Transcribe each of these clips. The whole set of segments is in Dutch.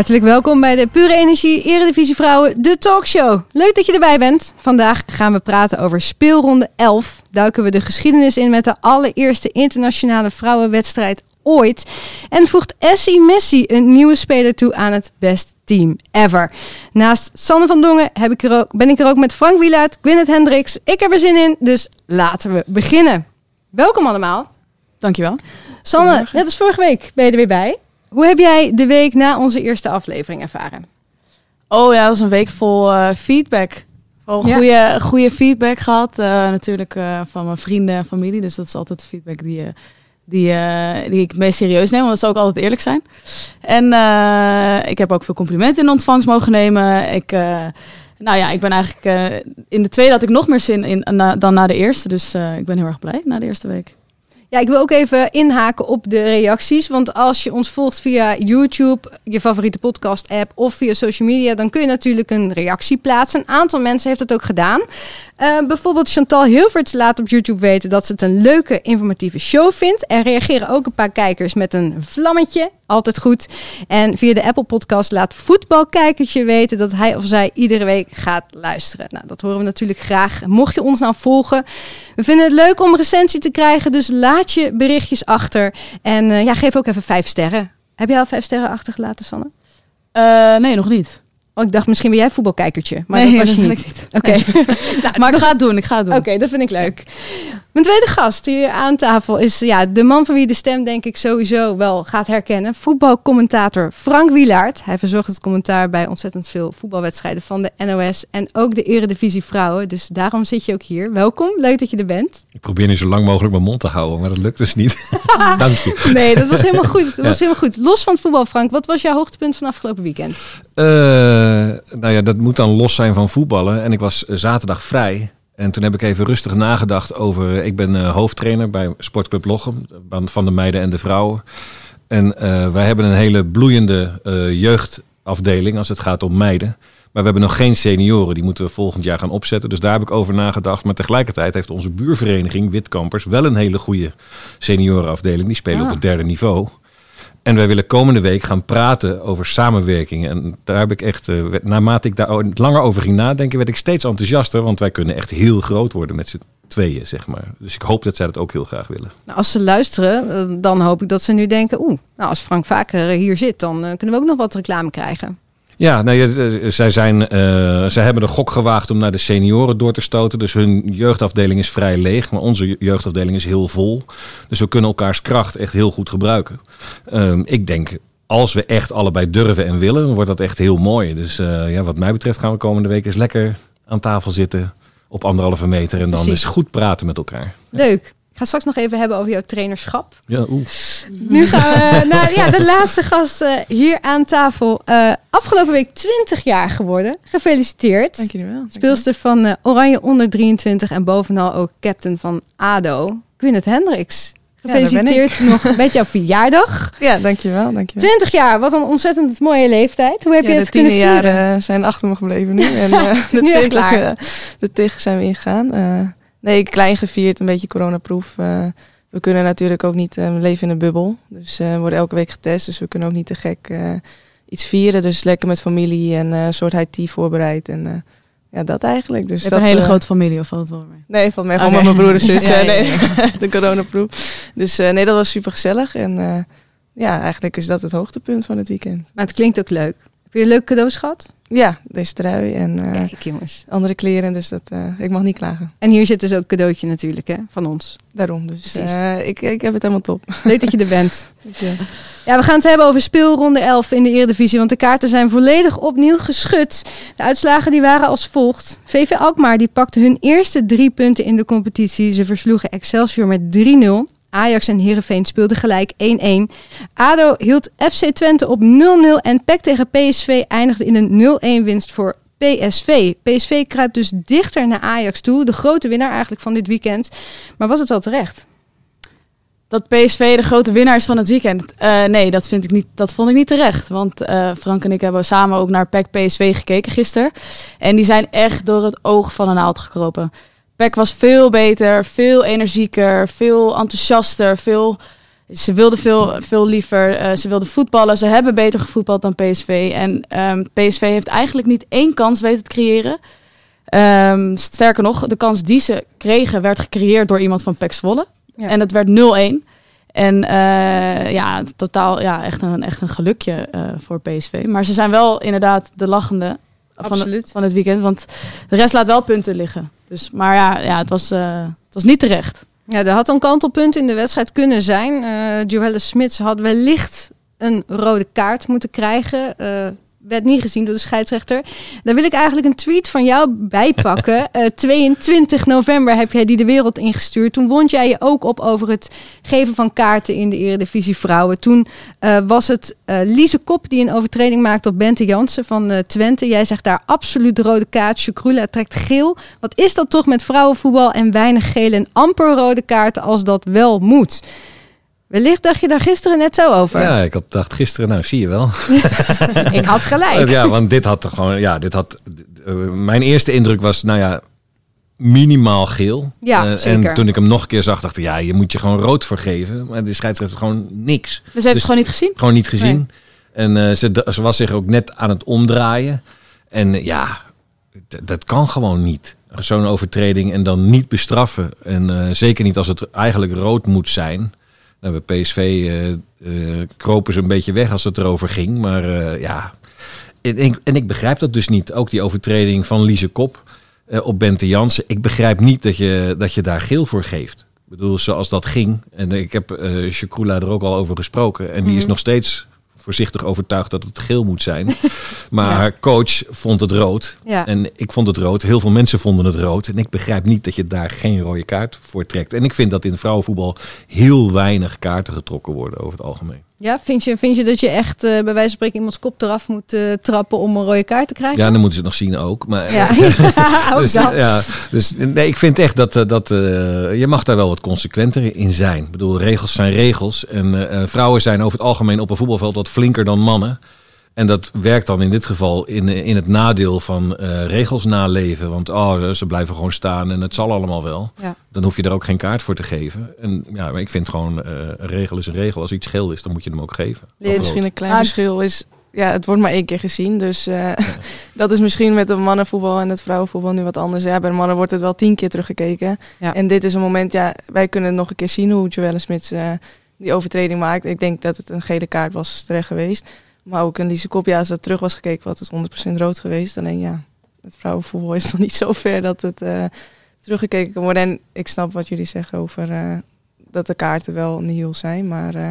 Hartelijk welkom bij de Pure Energie Eredivisie Vrouwen, de talkshow. Leuk dat je erbij bent. Vandaag gaan we praten over speelronde 11. Duiken we de geschiedenis in met de allereerste internationale vrouwenwedstrijd ooit. En voegt Essie Messi een nieuwe speler toe aan het best team ever. Naast Sanne van Dongen heb ik er ook, ben ik er ook met Frank Wielaert, Gwyneth Hendricks. Ik heb er zin in, dus laten we beginnen. Welkom allemaal. Dankjewel. Sanne, net als vorige week ben je er weer bij. Hoe heb jij de week na onze eerste aflevering ervaren? Oh ja, dat was een week vol uh, feedback. Vol Ja. goede, goede feedback gehad. eh, natuurlijk eh, van mijn vrienden en familie. Dus dat is altijd de feedback die, eh, die, eh, die ik het meest serieus neem. Want dat zou ook altijd eerlijk zijn. En eh, ik heb ook veel complimenten in ontvangst mogen nemen. Ik, eh, nou ja, ik ben eigenlijk... eh, in de tweede had ik nog meer zin in na- dan na de eerste. Dus eh, ik ben heel erg blij na de eerste week. Ja, ik wil ook even inhaken op de reacties. Want als je ons volgt via YouTube, je favoriete podcast-app of via social media, dan kun je natuurlijk een reactie plaatsen. Een aantal mensen heeft het ook gedaan. Eh, bijvoorbeeld Chantal Hilverts laat op YouTube weten dat ze het een leuke, informatieve show vindt. Er reageren ook een paar kijkers met een vlammetje. Altijd goed. En via de Apple Podcast laat voetbalkijkertje weten dat hij of zij iedere week gaat luisteren. Nou, dat horen we natuurlijk graag. Mocht je ons nou volgen, we vinden het leuk om recensie te krijgen. Dus laat je berichtjes achter. En eh, ja, geef ook even vijf sterren. Heb jij al vijf sterren achtergelaten, Sanne? Eh, nee, nog niet. Oh, ik dacht misschien ben jij voetbalkijkertje. Maar nee, dat was je niet. Oké. nou, Maar ik ga het doen, ik ga het doen. Oké, dat vind ik leuk. Mijn tweede gast hier aan tafel is ja, de man van wie de stem denk ik sowieso wel gaat herkennen. Voetbalcommentator Frank Wielaert. Hij verzorgt het commentaar bij ontzettend veel voetbalwedstrijden van de NOS en ook de Eredivisie Vrouwen. Dus daarom zit je ook hier. Welkom, leuk dat je er bent. Ik probeer nu zo lang mogelijk mijn mond te houden, maar dat lukt dus niet. Dank je. Nee, dat was helemaal goed. Dat was Ja. helemaal goed. Los van het voetbal, Frank, wat was jouw hoogtepunt van afgelopen weekend? Eh, nou ja, dat moet dan los zijn van voetballen. En ik was eh, zaterdag vrij. En toen heb ik even rustig nagedacht over... Ik ben eh, hoofdtrainer bij Sportclub Lochem. van- de meiden en de vrouwen. En eh, wij hebben een hele bloeiende eh, jeugdafdeling als het gaat om meiden. Maar we hebben nog geen senioren. Die moeten we volgend jaar gaan opzetten. Dus daar heb ik over nagedacht. Maar tegelijkertijd heeft onze buurvereniging Witkampers... wel een hele goede seniorenafdeling. Die spelen op het derde niveau. En wij willen komende week gaan praten over samenwerking. En daar heb ik echt, eh, naarmate ik daar langer over ging nadenken, werd ik steeds enthousiaster. Want wij kunnen echt heel groot worden met z'n tweeën, zeg maar. Dus ik hoop dat zij dat ook heel graag willen. Nou, als ze luisteren, eh, dan hoop ik dat ze nu denken... oeh, nou, als Frank vaker hier zit, dan eh, kunnen we ook nog wat reclame krijgen. Ja, nou ja, eh, zij, zijn, eh, zij hebben de gok gewaagd om naar de senioren door te stoten. Dus hun jeugdafdeling is vrij leeg, maar onze jeugdafdeling is heel vol. Dus we kunnen elkaars kracht echt heel goed gebruiken. Ehm, ik denk, als we echt allebei durven en willen, dan wordt dat echt heel mooi. Dus eh, ja, wat mij betreft gaan we komende week eens lekker aan tafel zitten op anderhalve meter. En dan Precies. eens goed praten met elkaar. Leuk. Ga straks nog even hebben over jouw trainerschap. Ja, oeh. Nu gaan we naar ja, de laatste gast eh, hier aan tafel. Eh, afgelopen week 20 jaar geworden. Gefeliciteerd. Dank jullie wel. Speelster van eh, Oranje onder 23 en bovenal ook captain van ADO. Gwyneth Hendricks. Ja, Gefeliciteerd nog met jouw verjaardag. Ja, dankjewel, dankjewel. 20 jaar, wat een ontzettend mooie leeftijd. Hoe heb ja, je de het kunnen vieren? jaren zijn achter me gebleven nu. En uh, is de nu echt 20, klaar. de tig zijn we ingegaan. Eh, nee, klein gevierd, een beetje coronaproof. Eh, we kunnen natuurlijk ook niet, eh, we leven in een bubbel. Dus eh, we worden elke week getest, dus we kunnen ook niet te gek eh, iets vieren. Dus lekker met familie en een soort high tea voorbereid. En eh, ja, dat eigenlijk. Dus Je hebt dat, een hele grote familie, of valt het wel mee? Nee, van mij gewoon met mijn broer en zus. Ja, ja, nee, de coronaproef. Dus eh, nee, dat was super gezellig. En eh, ja, eigenlijk is dat het hoogtepunt van het weekend. Maar het klinkt ook leuk. Heb je leuke cadeaus gehad? Ja, deze trui en eh, Kijk jongens. andere kleren. Dus dat, eh, ik mag niet klagen. En hier zit dus ook een cadeautje natuurlijk hè, van ons. Daarom. Dus eh, ik, ik heb het helemaal top. Leuk dat je er bent. Ja. Ja, we gaan het hebben over speelronde 11 in de Eredivisie. Want de kaarten zijn volledig opnieuw geschud. De uitslagen die waren als volgt. VV Alkmaar die pakte hun eerste drie punten in de competitie. Ze versloegen Excelsior met 3-0. Ajax en Heerenveen speelden gelijk 1-1. ADO hield FC Twente op 0-0. En PEC tegen PSV eindigde in een 0-1 winst voor PSV. PSV kruipt dus dichter naar Ajax toe. De grote winnaar eigenlijk van dit weekend. Maar was het wel terecht? Dat PSV de grote winnaar is van het weekend. Eh, nee, dat, vind ik niet, dat vond ik niet terecht. Want eh, Frank en ik hebben samen ook naar PEC PSV gekeken gisteren. En die zijn echt door het oog van een naald gekropen. PEC was veel beter, veel energieker, veel enthousiaster, veel ze wilden veel, veel liever, ze wilden voetballen. Ze hebben beter gevoetbald dan PSV. En ehm, PSV heeft eigenlijk niet één kans weten te creëren. Um, sterker nog, de kans die ze kregen werd gecreëerd door iemand van PEC Zwolle. En het werd 0-1. En uh, ja, totaal ja, echt, een, echt een gelukje uh, voor PSV. Maar ze zijn wel inderdaad de lachende van het, van het weekend. Want de rest laat wel punten liggen. Dus, maar ja, ja het, was, uh, het was niet terecht. Ja, er had een kantelpunt in de wedstrijd kunnen zijn. Uh, Joelle Smits had wellicht een rode kaart moeten krijgen werd niet gezien door de scheidsrechter. Daar wil ik eigenlijk een tweet van jou bijpakken. uh, 22 november heb jij die de wereld ingestuurd. Toen wond jij je ook op over het geven van kaarten in de Eredivisie Vrouwen. Toen uh, was het uh, Lise Kop die een overtreding maakte op Bente Jansen van Twente. Jij zegt daar absoluut rode kaart. Shukrula trekt geel. Wat is dat toch met vrouwenvoetbal en weinig gele en amper rode kaarten als dat wel moet? Wellicht dacht je daar gisteren net zo over. Ja, ik had dacht gisteren, nou zie je wel. ik had gelijk. Ja, want dit had gewoon, ja, dit had. Uh, mijn eerste indruk was, nou ja, minimaal geel. Ja, uh, zeker. En toen ik hem nog een keer zag, dacht ik, ja, je moet je gewoon rood vergeven. Maar de scheidsrechter gewoon niks. Dus ze heeft dus het gewoon niet gezien? Gewoon niet gezien. Nee. En uh, ze, ze was zich ook net aan het omdraaien. En ja, dat kan gewoon niet. Zo'n overtreding en dan niet bestraffen. En zeker niet als het eigenlijk rood moet zijn. Nou, bij PSV uh, uh, kropen ze een beetje weg als het erover ging. Maar uh, ja, en ik, en ik, begrijp dat dus niet. Ook die overtreding van Lise Kop op Bente Jansen. Ik begrijp niet dat je, dat je daar geel voor geeft. Ik bedoel, zoals dat ging. En ik heb uh, er ook al over gesproken. En die mm -hmm. is nog steeds voorzichtig overtuigd dat het geel moet zijn. Maar ja. haar coach vond het rood. Ja. En ik vond het rood. Heel veel mensen vonden het rood. En ik begrijp niet dat je daar geen rode kaart voor trekt. En ik vind dat in vrouwenvoetbal heel weinig kaarten getrokken worden over het algemeen. Ja, vind je, vind je dat je echt uh, bij wijze van spreken iemands kop eraf moet uh, trappen om een rode kaart te krijgen? Ja, dan moeten ze het nog zien ook. Maar, ja, ook dus, dat. Ja, dus nee, ik vind echt dat, dat uh, je mag daar wel wat consequenter in zijn. Ik bedoel, regels zijn regels. En vrouwen zijn over het algemeen op een voetbalveld wat flinker dan mannen. En dat werkt dan in dit geval in, in het nadeel van uh, regels naleven. Want oh, ze blijven gewoon staan en het zal allemaal wel. Ja. Dan hoef je er ook geen kaart voor te geven. En ja, maar ik vind gewoon, uh, een regel is een regel. Als iets geel is, dan moet je hem ook geven. Nee, misschien een klein verschil is, ja, het wordt maar één keer gezien. Dus uh, ja. dat is misschien met de mannenvoetbal en het vrouwenvoetbal nu wat anders. Ja, bij de mannen wordt het wel tien keer teruggekeken. Ja. En dit is een moment, ja, wij kunnen nog een keer zien hoe Joelle Smits die overtreding maakt. Ik denk dat het een gele kaart was terecht geweest. Maar ook een Lise Kop, ja, als dat terug was gekeken, was het 100% rood geweest. Alleen ja, het vrouwenvoetbal is nog niet zo ver dat het uh, teruggekeken kan worden. En ik snap wat jullie zeggen over uh, dat de kaarten wel nihil zijn, maar... Uh,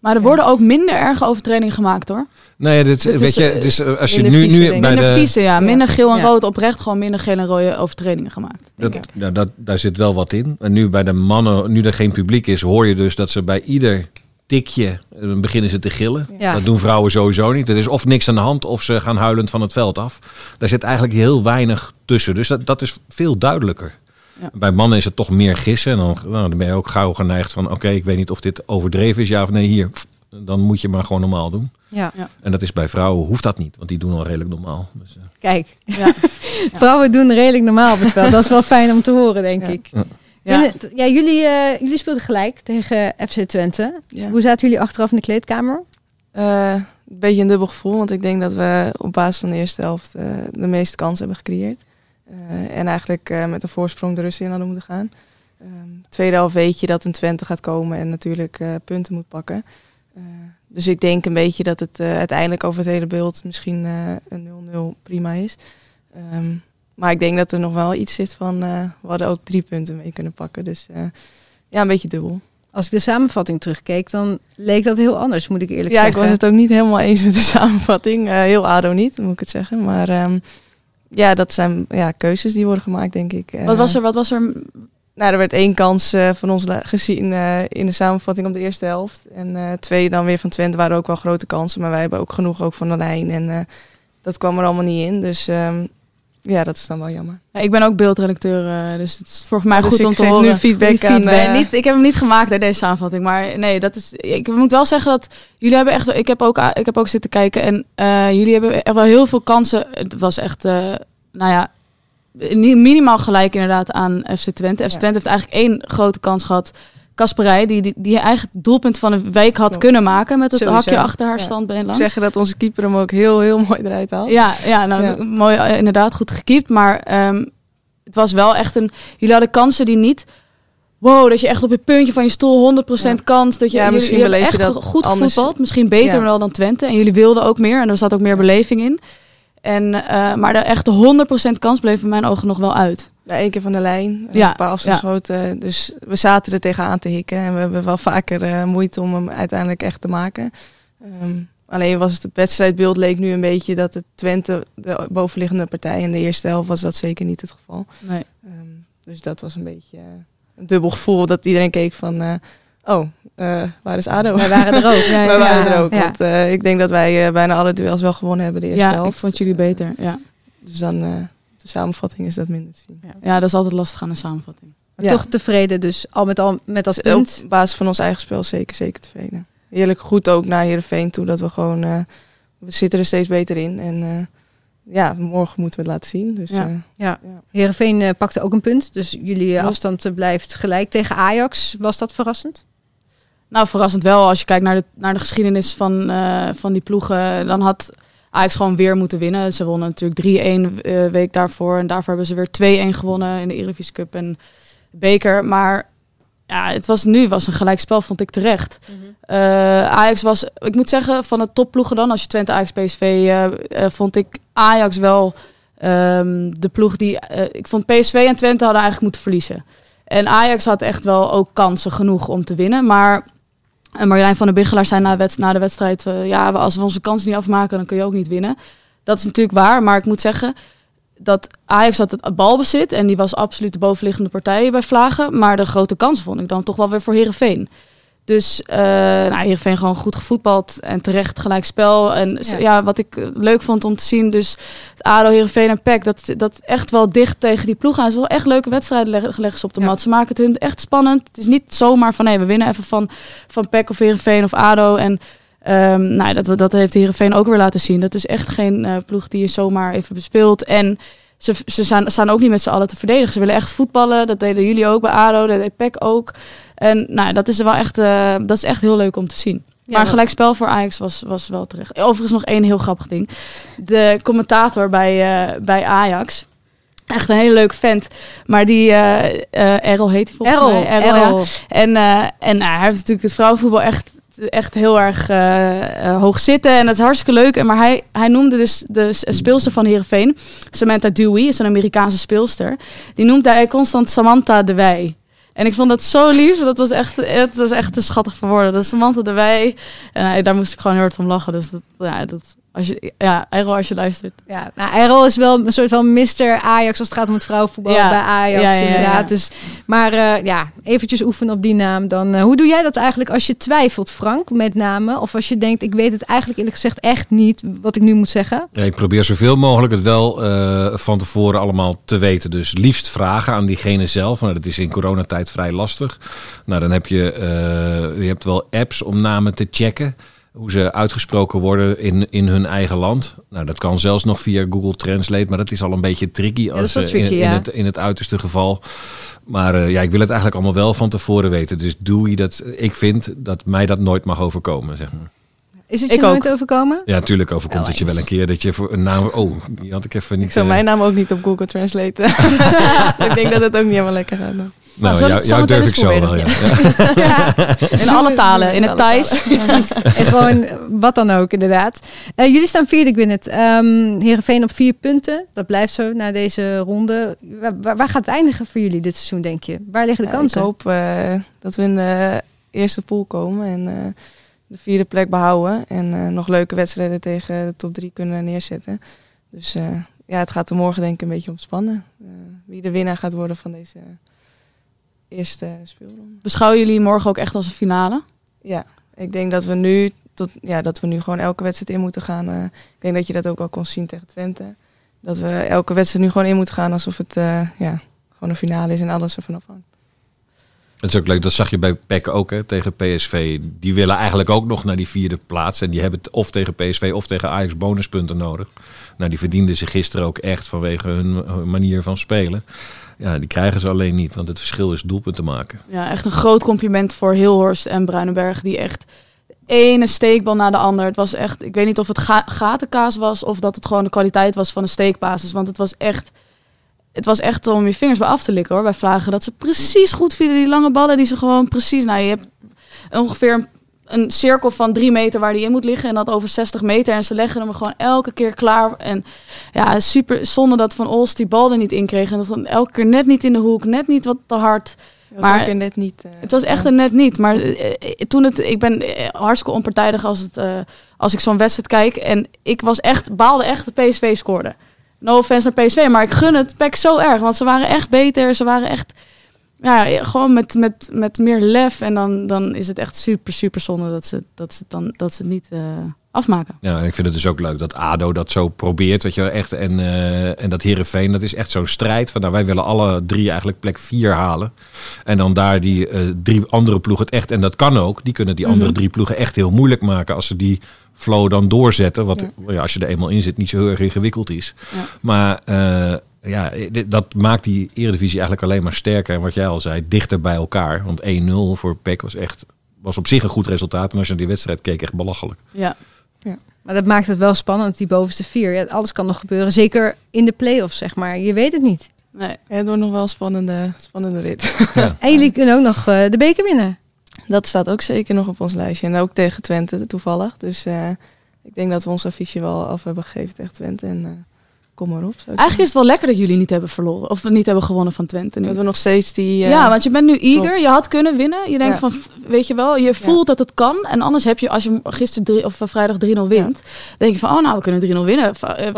maar er worden ja. ook minder erge overtredingen gemaakt hoor. Nee, dit, dit weet is, je, dus als je nu, nu bij minder de... vieze, ja. Minder geel en ja. rood oprecht gewoon minder geel en rode overtredingen gemaakt. Dat, ja, dat, daar zit wel wat in. En nu bij de mannen, nu er geen publiek is, hoor je dus dat ze bij ieder tikje, dan beginnen ze te gillen. Ja. Dat doen vrouwen sowieso niet. Er is of niks aan de hand of ze gaan huilend van het veld af. Daar zit eigenlijk heel weinig tussen. Dus dat, dat is veel duidelijker. Ja. Bij mannen is het toch meer gissen. En dan, nou, dan ben je ook gauw geneigd van... oké, ik weet niet of dit overdreven is, ja of nee, hier. Dan moet je maar gewoon normaal doen. Ja. Ja. En dat is bij vrouwen, hoeft dat niet. Want die doen al redelijk normaal. Dus, uh, Kijk, ja. vrouwen doen redelijk normaal op het veld. Dat is wel fijn om te horen, denk ik. Ja. Ja, ja jullie, uh, jullie speelden gelijk tegen FC Twente. Ja. Hoe zaten jullie achteraf in de kleedkamer? Uh, een beetje een dubbel gevoel, want ik denk dat we op basis van de eerste helft uh, de meeste kansen hebben gecreëerd. en eigenlijk met een voorsprong de rust in hadden moeten gaan. Um, tweede helft weet je dat een Twente gaat komen en natuurlijk punten moet pakken. dus ik denk een beetje dat het uiteindelijk over het hele beeld misschien een 0-0 prima is. Um, maar ik denk dat er nog wel iets zit van, uh, we hadden ook drie punten mee kunnen pakken. Dus uh, ja, een beetje dubbel. Als ik de samenvatting terugkeek, dan leek dat heel anders, moet ik eerlijk ja, zeggen. Ja, ik was het ook niet helemaal eens met de samenvatting. Uh, heel ADO niet, moet ik het zeggen. Maar um, ja, dat zijn ja, keuzes die worden gemaakt, denk ik. Wat was er? Wat was er? Nou, er werd één kans van ons gezien in de samenvatting op de eerste helft. En twee dan weer van Twente waren ook wel grote kansen. Maar wij hebben ook genoeg ook van de lijn. En dat kwam er allemaal niet in. Dus um, ja, dat is dan wel jammer. Ja, ik ben ook beeldredacteur, uh, dus het is voor mij dus goed om te horen. nu feedback, feedback. aan... Uh... Niet, ik heb hem niet gemaakt bij deze samenvatting, maar nee, dat is. Ik moet wel zeggen dat jullie hebben echt. Ik heb ook, ik heb ook zitten kijken en uh, jullie hebben er wel heel veel kansen. Het was echt, nou ja, minimaal gelijk inderdaad aan FC Twente. FC Twente heeft eigenlijk één grote kans gehad Kasperij, die, die, die eigen doelpunt van de week had kunnen maken met het Sowieso. hakje achter haar standbeen langs. Zeggen dat onze keeper hem ook heel, heel mooi eruit haalt. Ja, ja, nou, Ja. mooi, eh, inderdaad, goed gekiept. Maar ehm, het was wel echt een... Jullie hadden kansen die niet... Wow, dat je echt op het puntje van je stoel 100% kans. Dat je, Ja, jullie, echt dat goed anders. gevoetbald. Misschien beter wel dan Twente. En jullie wilden ook meer. En er zat ook meer beleving in. En, eh, maar de echte 100% kans bleef in mijn ogen nog wel uit. Ja, één keer van de lijn, Ja, een paar afstandsschoten. Dus we zaten er tegenaan te hikken. En we hebben wel vaker eh, moeite om hem uiteindelijk echt te maken. Ehm, alleen was het, het wedstrijdbeeld leek nu een beetje dat het Twente de bovenliggende partij. In de eerste helft was dat zeker niet het geval. Nee. Ehm, dus dat was een beetje eh, een dubbel gevoel dat iedereen keek van... oh, eh, waar is ADO? Wij waren er ook. Ja, Wij waren ja, er ook. ja. Want eh, ik denk dat wij eh, bijna alle duels wel gewonnen hebben de eerste Ja, helft. ik vond jullie beter. Ja. Dus dan, eh, de samenvatting is dat minder te zien. ja, dat is altijd lastig aan een samenvatting. Maar. Toch tevreden dus al met al met dat Dus punt. Op basis van ons eigen spel zeker, zeker tevreden. Heerlijk goed ook naar Heerenveen toe. Dat we gewoon... eh, we zitten er steeds beter in. En eh, ja, morgen moeten we het laten zien. Dus Ja. Ja. Ja. Heerenveen eh, pakte ook een punt. Dus jullie afstand blijft gelijk tegen Ajax. Was dat verrassend? Nou, verrassend wel. Als je kijkt naar de, naar de geschiedenis van, eh, van die ploegen, dan had Ajax gewoon weer moeten winnen. Ze wonnen natuurlijk 3-1 eh, week daarvoor. En daarvoor hebben ze weer 2-1 gewonnen in de Eredivisie Cup en beker. Maar ja, het was nu was een gelijkspel, vond ik terecht. Eh, Ajax was, ik moet zeggen, van de topploegen dan, als je Twente, Ajax, PSV, vond ik Ajax wel ehm, de ploeg die... ik vond PSV en Twente hadden eigenlijk moeten verliezen. En Ajax had echt wel ook kansen genoeg om te winnen. Maar en Marjolein van der Biggelaar zei na, na de wedstrijd... eh, ja, als we onze kans niet afmaken, dan kun je ook niet winnen. Dat is natuurlijk waar, maar ik moet zeggen... dat Ajax had het balbezit... en die was absoluut de bovenliggende partij bij Vlagen. Maar de grote kans vond ik dan toch wel weer voor Herenveen. Dus eh nou, Heerenveen gewoon goed gevoetbald en terecht gelijk spel. En ja. Ja. wat ik eh, leuk vond om te zien, dus ADO, Heerenveen en PEC, dat, dat echt wel dicht tegen die ploeg aan. Ze wel echt leuke wedstrijden ze op de Ja. mat. Ze maken het hun echt spannend. Het is niet zomaar van, nee, we winnen even van, van PEC of Heerenveen of ADO. En ehm, nou, dat, dat heeft Heerenveen ook weer laten zien. Dat is echt geen eh, ploeg die je zomaar even bespeelt. En ze, ze staan, staan ook niet met z'n allen te verdedigen. Ze willen echt voetballen. Dat deden jullie ook bij ADO, dat deed PEC ook. En nou, dat is wel echt, eh, dat is echt heel leuk om te zien. maar gelijk spel voor Ajax was, was wel terecht. Overigens nog één heel grappig ding. De commentator bij, eh, bij Ajax. Echt een hele leuke vent. Maar die, eh, Errol heet hij volgens Errol, mij. Errol, ja. En, en hij heeft natuurlijk het vrouwenvoetbal echt, echt heel erg eh, eh, hoog zitten. En dat is hartstikke leuk. Maar hij, hij noemde dus de s- speelster van Heerenveen, Samantha Dewey, is een Amerikaanse speelster. Die noemde hij constant Samantha de Wij. En ik vond dat zo lief. Dat was echt, het was echt te schattig voor woorden. Dat Samantha de Wij. En hij- daar moest ik gewoon heel hard om lachen. Dus dat, ja, dat, als je, ja, Errol, als je luistert. Ja, nou, Errol is wel een soort van Mr. Ajax als het gaat om het vrouwenvoetbal Ja. bij Ajax Ja, ja, ja, inderdaad. ja. Dus, maar eh, ja, eventjes oefenen op die naam. Dan, eh, hoe doe jij dat eigenlijk als je twijfelt, Frank, met namen? Of als je denkt, ik weet het eigenlijk eerlijk gezegd echt niet wat ik nu moet zeggen? Ja, ik probeer zoveel mogelijk het wel eh, van tevoren allemaal te weten. Dus liefst vragen aan diegene zelf. Nou, dat is in coronatijd vrij lastig. Nou, dan heb je, eh, je hebt wel apps om namen te checken. Hoe ze uitgesproken worden in, in hun eigen land. Nou, dat kan zelfs nog via Google Translate. Maar dat is al een beetje tricky, als, eh, tricky, in, in ja. het, in het uiterste geval. Maar eh, ja, ik wil het eigenlijk allemaal wel van tevoren weten. Dus doe je dat. Ik vind dat mij dat nooit mag overkomen, zeg maar. Is het je Ik nooit overkomen? Ja, natuurlijk overkomt Wel het je wel een keer dat je voor een naam... Oh, die had ik even niet... Ik zou eh, mijn naam ook niet op Google Translate. ik denk dat het ook niet helemaal lekker gaat. dan. Nou, zal jou, jou durf ik zo wel, proberen. ja. ja. In alle talen. In het Thais. Precies. en gewoon wat dan ook, inderdaad. Eh, jullie staan vierde, ik win het. Ehm Heerenveen op vier punten. Dat blijft zo na deze ronde. Waar, gaat het eindigen voor jullie dit seizoen, denk je? Waar liggen de Ja, ik kansen? hoop eh, dat we in de eerste pool komen en eh, de vierde plek behouden. En eh, nog leuke wedstrijden tegen de top drie kunnen neerzetten. Dus eh, ja, het gaat er morgen denk ik een beetje om spannen. Eh, wie de winnaar gaat worden van deze eerste speelronde. Beschouwen jullie morgen ook echt als een finale? Ja, ik denk dat we nu tot ja, dat we nu gewoon elke wedstrijd in moeten gaan. Ik denk dat je dat ook al kon zien tegen Twente. Dat we elke wedstrijd nu gewoon in moeten gaan alsof het ja, gewoon een finale is en alles er vanaf Het is ook leuk, dat zag je bij PEC ook hè, tegen PSV. Die willen eigenlijk ook nog naar die vierde plaats. En die hebben het of tegen PSV of tegen Ajax bonuspunten nodig. Nou, die verdienden ze gisteren ook echt vanwege hun manier van spelen. Ja, die krijgen ze alleen niet, want het verschil is doelpunten maken. Ja, echt een groot compliment voor Hilhorst en Bruinenberg. Die echt ene steekbal na de ander. Het was echt, ik weet niet of het ga gatenkaas was of dat het gewoon de kwaliteit was van de steekbasis. Want het was echt, het was echt om je vingers bij af te likken hoor. Bij vragen dat ze precies goed vielen, die lange ballen die ze gewoon precies, nou je hebt ongeveer een, cirkel van drie meter waar die in moet liggen en dat over 60 meter. En ze leggen hem gewoon elke keer klaar. En ja, super zonde dat Van Olst die bal er niet in kreeg. En dat dan elke keer net niet in de hoek, net niet wat te hard maar net niet. Uh, het was echt een net niet. Maar uh, toen het, ik ben hartstikke onpartijdig als, het, uh, als ik zo'n wedstrijd kijk. En ik was echt, baalde echt dat PSV scoorde. No offense naar PSV, maar ik gun het Pek zo erg. Want ze waren echt beter. Ze waren echt, ja, gewoon met, met, met meer lef. En dan, dan is het echt super, super zonde dat ze, dat ze, dan, dat ze het niet afmaken. Ja, en ik vind het dus ook leuk dat ADO dat zo probeert, weet je echt. En, uh, en dat Herenveen, dat is echt zo'n strijd. Van, nou, wij willen alle drie eigenlijk plek vier halen. En dan daar die uh, drie andere ploegen het echt, en dat kan ook, die kunnen die andere mhm. drie ploegen echt heel moeilijk maken als ze die flow dan doorzetten. Wat ja. Ja, als je er eenmaal in zit niet zo heel erg ingewikkeld is. Ja. Maar uh, ja, dat maakt die Eredivisie eigenlijk alleen maar sterker. En wat jij al zei, dichter bij elkaar. Want 1-0 voor PEC was echt was op zich een goed resultaat. En als je naar die wedstrijd keek, echt belachelijk. Ja, ja. Maar dat maakt het wel spannend, die bovenste vier. Ja, alles kan nog gebeuren, zeker in de play-offs, zeg maar. Je weet het niet. Nee, het wordt nog wel een spannende, spannende rit. Ja. en jullie kunnen ook nog uh, de beker winnen. Dat staat ook zeker nog op ons lijstje. En ook tegen Twente toevallig. Dus uh, ik denk dat we ons affiche wel af hebben gegeven tegen Twente. En uh, kom maar op. Eigenlijk is het wel lekker dat jullie niet hebben verloren. Of niet hebben gewonnen van Twente. Nu. Dat we nog steeds die... Uh, ja, want je bent nu eager. Je had kunnen winnen. Je denkt van, weet je wel, je voelt dat het kan. En anders heb je, als je gisteren drie, of vrijdag 3-0 wint, ja. denk je van, oh nou, we kunnen 3-0 winnen.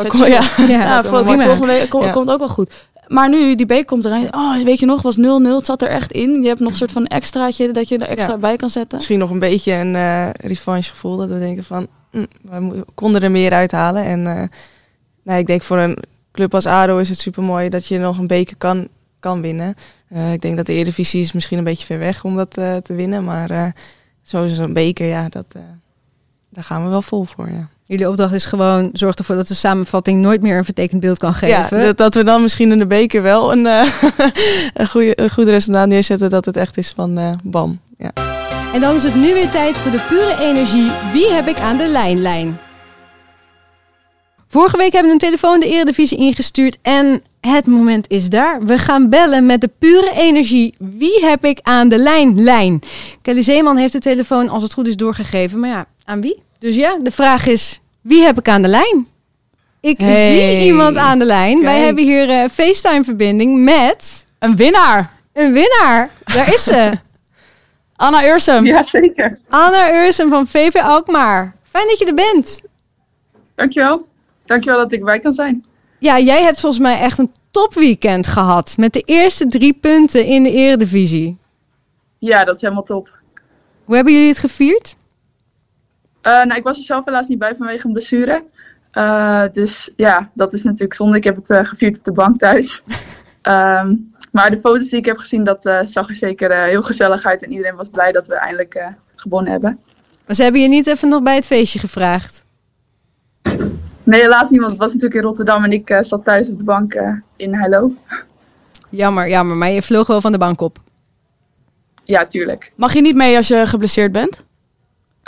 Kom, ja, ja, volgende week kom, komt ook wel goed. Maar nu, die beek komt erin. Oh, weet je nog, was 0-0. Het zat er echt in. Je hebt nog een soort van extraatje dat je er extra bij kan zetten. Misschien nog een beetje een uh, revanche gevoel. Dat we denken van, mm, we konden er meer uithalen. En uh, nou, ik denk voor een club als ADO is het super mooi dat je nog een beker kan, kan winnen. Uh, ik denk dat de Eredivisie is misschien een beetje ver weg om dat te winnen. Maar uh, sowieso een beker, ja, dat, daar gaan we wel vol voor, ja. Jullie opdracht is gewoon zorg ervoor dat de samenvatting nooit meer een vertekend beeld kan geven. Ja, dat, dat we dan misschien in de beker wel een, een, goede, een goed resultaat neerzetten. Dat het echt is van bam. Ja. En dan is het nu weer tijd voor de pure energie. Wie heb ik aan de lijnlijn? Vorige week hebben we een telefoon de Eredivisie ingestuurd en het moment is daar. We gaan bellen met de pure energie. Wie heb ik aan de lijn? Lijn. Kelly Zeeman heeft de telefoon als het goed is doorgegeven. Maar ja, aan wie? Dus ja, de vraag is, wie heb ik aan de lijn? Ik zie iemand aan de lijn. Wij hebben hier uh, FaceTime-verbinding met... Een winnaar. Een winnaar. Daar is ze. Anna Ursum. Ja, zeker. Anna Ursum van VV Alkmaar. Fijn dat je er bent. Dankjewel. Dankjewel dat ik bij kan zijn. Ja, jij hebt volgens mij echt een topweekend gehad. Met de eerste drie punten in de eredivisie. Ja, dat is helemaal top. Hoe hebben jullie het gevierd? Uh, nou, ik was er zelf helaas niet bij vanwege een blessure. Uh, dus ja, dat is natuurlijk zonde. Ik heb het uh, gevierd op de bank thuis. um, maar de foto's die ik heb gezien, dat zag er zeker heel gezellig uit. En iedereen was blij dat we eindelijk gewonnen hebben. Maar ze hebben je niet even nog bij het feestje gevraagd? Nee, helaas niet, want het was natuurlijk in Rotterdam en ik uh, zat thuis op de bank uh, in Hello. Jammer, jammer. Maar je vloog wel van de bank op? Ja, tuurlijk. Mag je niet mee als je geblesseerd bent?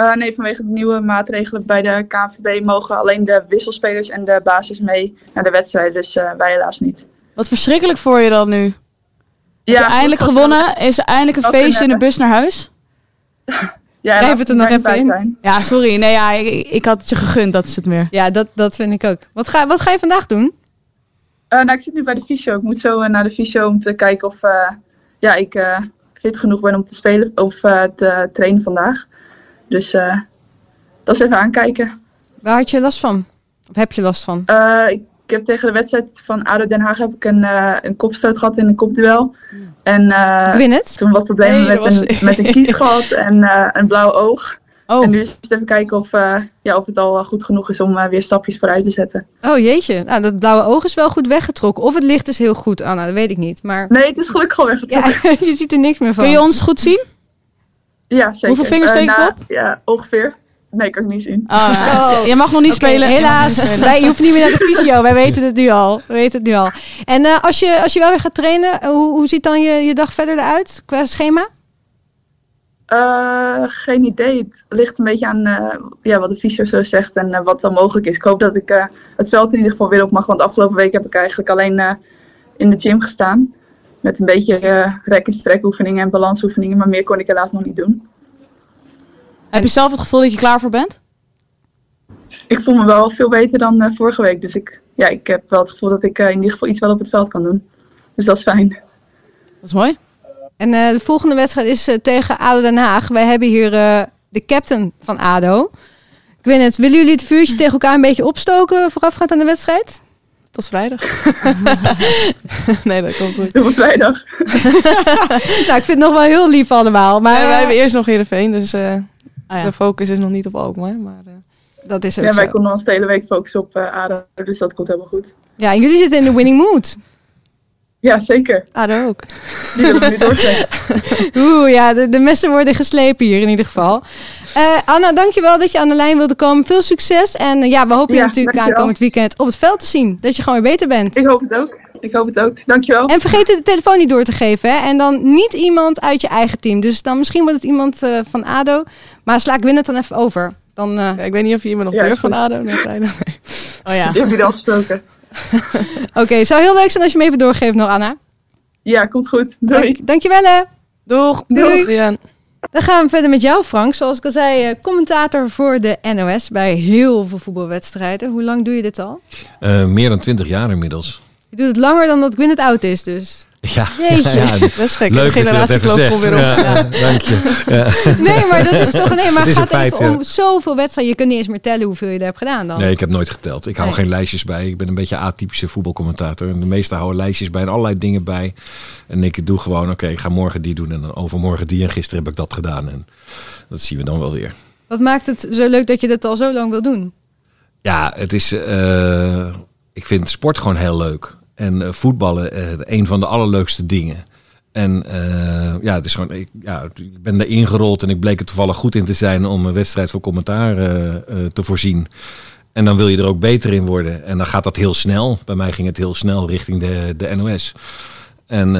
Uh, nee, vanwege de nieuwe maatregelen bij de KNVB mogen alleen de wisselspelers en de basis mee naar de wedstrijd. Dus wij helaas niet. Wat verschrikkelijk voor je dan nu? Ja, eindelijk gewonnen. Is er eindelijk een feestje in de bus naar huis? Ja, Blijf het er nog even in. Zijn. Ja, sorry. Nee, ja, ik, ik, had het je gegund, dat is het meer. Ja, dat, dat vind ik ook. Wat ga, wat ga je vandaag doen? Uh, nou, ik zit nu bij de fysio. Ik moet zo uh, naar de fysio om te kijken of uh, ja, ik fit genoeg ben om te spelen of te trainen vandaag. Dus dat is even aankijken. Waar had je last van? Of heb je last van? ik, ik heb tegen de wedstrijd van ADO Den Haag heb ik een, een kopstoot gehad in een kopduel. En uh, het? toen wat problemen nee, met, een, met een kies gehad en uh, een blauw oog. Oh. En nu is het even kijken of, ja, of het al goed genoeg is om weer stapjes vooruit te zetten. Oh jeetje, nou, dat blauwe oog is wel goed weggetrokken. Of het licht is heel goed, Anna, dat weet ik niet. Maar... Nee, het is gelukkig al weggetrokken. Ja, je ziet er niks meer van. Kun je ons goed zien? Ja, zeker. Hoeveel vingers steek ik op? Ja, ongeveer. Nee, kan ik niet zien. Oh, oh. Je mag nog niet spelen. Helaas. Wij, je hoeft niet meer naar de fysio. Wij weten het nu al. We weten het nu al. En uh, als, je, als je wel weer gaat trainen, hoe, hoe ziet dan je, je dag verder eruit qua schema? Uh, geen idee. Het ligt een beetje aan uh, ja, wat de fysio zo zegt en wat dan mogelijk is. Ik hoop dat ik het veld in ieder geval weer op mag. Want afgelopen week heb ik eigenlijk alleen in de gym gestaan. Met een beetje rek- en strekoefeningen en balansoefeningen. Maar meer kon ik helaas nog niet doen. Heb je zelf het gevoel dat je klaar voor bent? Ik voel me wel veel beter dan uh, vorige week. Dus ik, ja, ik heb wel het gevoel dat ik uh, in ieder geval iets wel op het veld kan doen. Dus dat is fijn. Dat is mooi. En uh, de volgende wedstrijd is tegen ADO Den Haag. Wij hebben hier de captain van ADO. het. willen jullie het vuurtje tegen elkaar een beetje opstoken voorafgaand aan de wedstrijd? Tot vrijdag. nee, dat komt goed. Tot vrijdag. nou, ik vind het nog wel heel lief allemaal. Maar ja, wij hebben eerst nog Heerenveen, dus uh, oh, ja. de focus is nog niet op Alkmaar. Maar, uh, dat is ook ja, zo. wij konden ons de hele week focussen op uh, ADO, dus dat komt helemaal goed. Ja, en jullie zitten in de winning mood. Ja, zeker. ADO ook. Die willen we nu doortrekken. Oeh, ja, de, de messen worden geslepen hier in ieder geval. Uh, Anna, dankjewel dat je aan de lijn wilde komen. Veel succes. En uh, ja, we hopen je natuurlijk aankomend weekend op het veld te zien. Dat je gewoon weer beter bent. Ik hoop het ook. Ik hoop het ook. Dankjewel. En vergeet de telefoon niet door te geven. Hè? En dan niet iemand uit je eigen team. Dus dan misschien wordt het iemand uh, van ADO. Maar sla ik win het dan even over. Dan, ja, ik weet niet of je iemand nog ja, durft van ADO. Nee, nee. Oh ja. Die heb je al gesproken. Oké, okay, zou heel leuk zijn als je me even doorgeeft nog, Anna. Ja, komt goed. Doei. Dank, dankjewel hè. Doeg. Doei. Doei. Dan gaan we verder met jou, Frank. Zoals ik al zei, eh, commentator voor de NOS bij heel veel voetbalwedstrijden. Hoe lang doe je dit al? Uh, meer dan twintig jaar inmiddels. Doet het langer dan dat het oud is, dus. Ja, Jeetje. ja, dat is gek. Leuk dat even zegt. Weer op. Ja, ja. Dank je. Ja. Nee, maar dat is toch... Nee, maar het gaat feit, even om zoveel wedstrijden. Je kunt niet eens meer tellen hoeveel je er hebt gedaan dan. Nee, ik heb nooit geteld. Ik hou nee. geen lijstjes bij. Ik ben een beetje atypische voetbalcommentator. En de meesten houden lijstjes bij en allerlei dingen bij. En ik doe gewoon, oké, okay, ik ga morgen die doen en dan overmorgen die. En gisteren heb ik dat gedaan. En dat zien we dan wel weer. Wat maakt het zo leuk dat je dat al zo lang wil doen? Ja, het is... Uh, ik vind sport gewoon heel leuk. En uh, voetballen, uh, een van de allerleukste dingen. En uh, ja, het is gewoon, ik, ja, ik ben erin gerold en ik bleek er toevallig goed in te zijn om een wedstrijd voor commentaar te voorzien. En dan wil je er ook beter in worden. En dan gaat dat heel snel. Bij mij ging het heel snel richting de, de NOS. En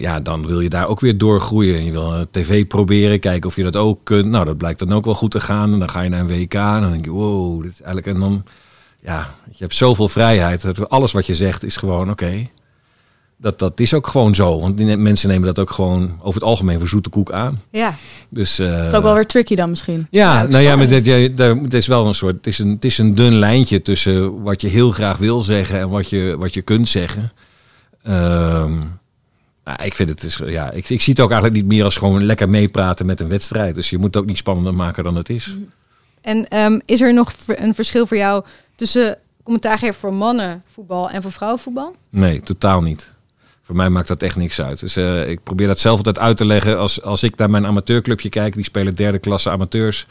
ja, dan wil je daar ook weer doorgroeien. Je wil tv proberen, kijken of je dat ook kunt. Nou, dat blijkt dan ook wel goed te gaan. En dan ga je naar een WK en dan denk je, wow, dit is eigenlijk... En dan ja, je hebt zoveel vrijheid. Dat alles wat je zegt is gewoon oké. Okay. Dat, dat is ook gewoon zo. Want die mensen nemen dat ook gewoon over het algemeen voor zoete koek aan. Ja. Dus, uh, het is ook wel weer tricky dan misschien. Ja, nou ja, maar dit, ja, het is wel een soort. Het is een, het is een dun lijntje tussen wat je heel graag wil zeggen en wat je, wat je kunt zeggen. Um, nou, ik vind het dus, ja, ik, ik zie het ook eigenlijk niet meer als gewoon lekker meepraten met een wedstrijd. Dus je moet het ook niet spannender maken dan het is. En um, is er nog een verschil voor jou tussen commentaar geven voor mannenvoetbal en voor vrouwenvoetbal? Nee, totaal niet. Voor mij maakt dat echt niks uit. Dus uh, ik probeer dat zelf altijd uit te leggen. Als, als ik naar mijn amateurclubje kijk, die spelen derde klasse amateurs.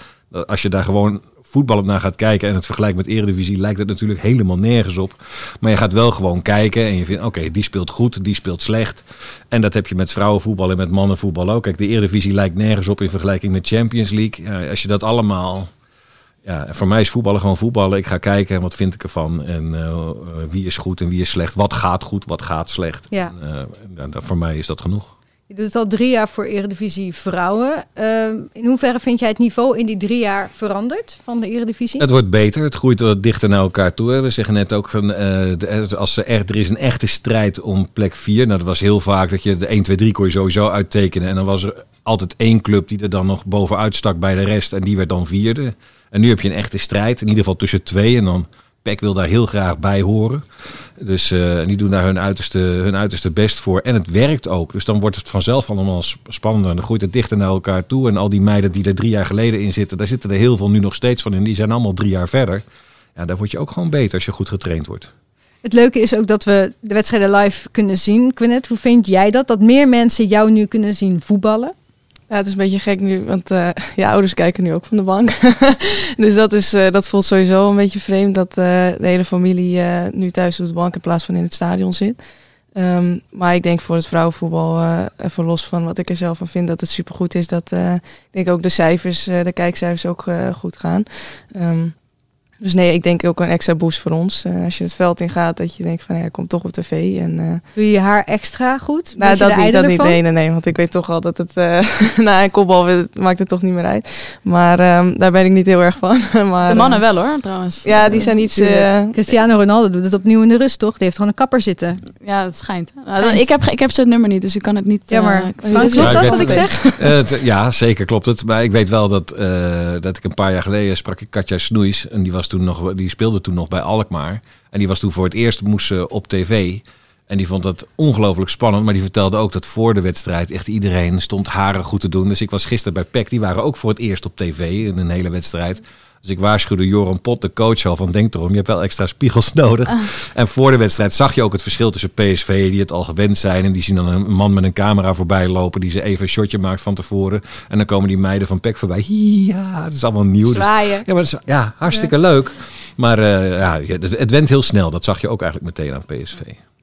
Als je daar gewoon voetballend naar gaat kijken en het vergelijkt met Eredivisie, lijkt het natuurlijk helemaal nergens op. Maar je gaat wel gewoon kijken en je vindt, oké, die speelt goed, die speelt slecht. En dat heb je met vrouwenvoetbal en met mannenvoetbal ook. Kijk, de Eredivisie lijkt nergens op in vergelijking met Champions League. Als je dat allemaal ja, voor mij is voetballen gewoon voetballen. Ik ga kijken en wat vind ik ervan. En uh, wie is goed en wie is slecht. Wat gaat goed, wat gaat slecht. Ja. En, uh, voor mij is dat genoeg. Je doet het al drie jaar voor Eredivisie Vrouwen. Uh, in hoeverre vind jij het niveau in die drie jaar veranderd van de Eredivisie? Het wordt beter. Het groeit wat dichter naar elkaar toe. We zeggen net ook van als er, er is een echte strijd om plek 4. Nou, dat was heel vaak dat je de 1, 2, 3 kon je sowieso uittekenen. En dan was er altijd één club die er dan nog bovenuit stak bij de rest. En die werd dan vierde. En nu heb je een echte strijd, in ieder geval tussen twee. En dan Peck wil daar heel graag bij horen. Dus uh, die doen daar hun uiterste, hun uiterste best voor. En het werkt ook. Dus dan wordt het vanzelf allemaal spannender. En dan groeit het dichter naar elkaar toe. En al die meiden die er drie jaar geleden in zitten, daar zitten er heel veel nu nog steeds van in. Die zijn allemaal drie jaar verder. Ja, daar word je ook gewoon beter als je goed getraind wordt. Het leuke is ook dat we de wedstrijden live kunnen zien. Quinnet, hoe vind jij dat? Dat meer mensen jou nu kunnen zien voetballen? Ja, het is een beetje gek nu, want uh, je ouders kijken nu ook van de bank. dus dat, is, uh, dat voelt sowieso een beetje vreemd dat uh, de hele familie nu thuis op de bank in plaats van in het stadion zit. Um, maar ik denk voor het vrouwenvoetbal, even los van wat ik er zelf van vind, dat het supergoed is dat ik denk ook de cijfers, de kijkcijfers ook goed gaan. Um, dus nee, ik denk ook een extra boost voor ons. Uh, als je het veld in gaat, dat je denkt van ja, komt toch op tv. En, uh, Doe je je haar extra goed? Nou, dat niet, dat niet. Nee, nee, nee. Want ik weet toch al dat het uh, na een kopbal maakt het toch niet meer uit. Maar um, daar ben ik niet heel erg van. maar, de mannen wel hoor, trouwens. Ja, die zijn iets... Cristiano Ronaldo doet het opnieuw in de rust, toch? Die heeft gewoon een kapper zitten. Ja, dat schijnt. Nou, ik, heb, ik heb zijn nummer niet, dus ik kan het niet... Ja, maar Frank, klopt dat wat ik zeg? Ja, zeker klopt het. Maar ik weet wel dat, dat ik een paar jaar geleden sprak ik Katja Snoeis. En die was toen nog... Die speelde toen nog bij Alkmaar. En die was toen voor het eerst moest op tv. En die vond dat ongelooflijk spannend. Maar die vertelde ook dat voor de wedstrijd echt iedereen stond haren goed te doen. Dus ik was gisteren bij PEC. Die waren ook voor het eerst op tv in een hele wedstrijd. Dus ik waarschuwde Joran Pot, de coach, al van denk erom, je hebt wel extra spiegels nodig. Ah. En voor de wedstrijd zag je ook het verschil tussen PSV, die het al gewend zijn. En die zien dan een man met een camera voorbij lopen, die ze even een shotje maakt van tevoren. En dan komen die meiden van PEC voorbij. Ja, het is allemaal nieuw. Dus, ja, maar is, ja, hartstikke leuk. Maar uh, ja, het went heel snel. Dat zag je ook eigenlijk meteen aan PSV.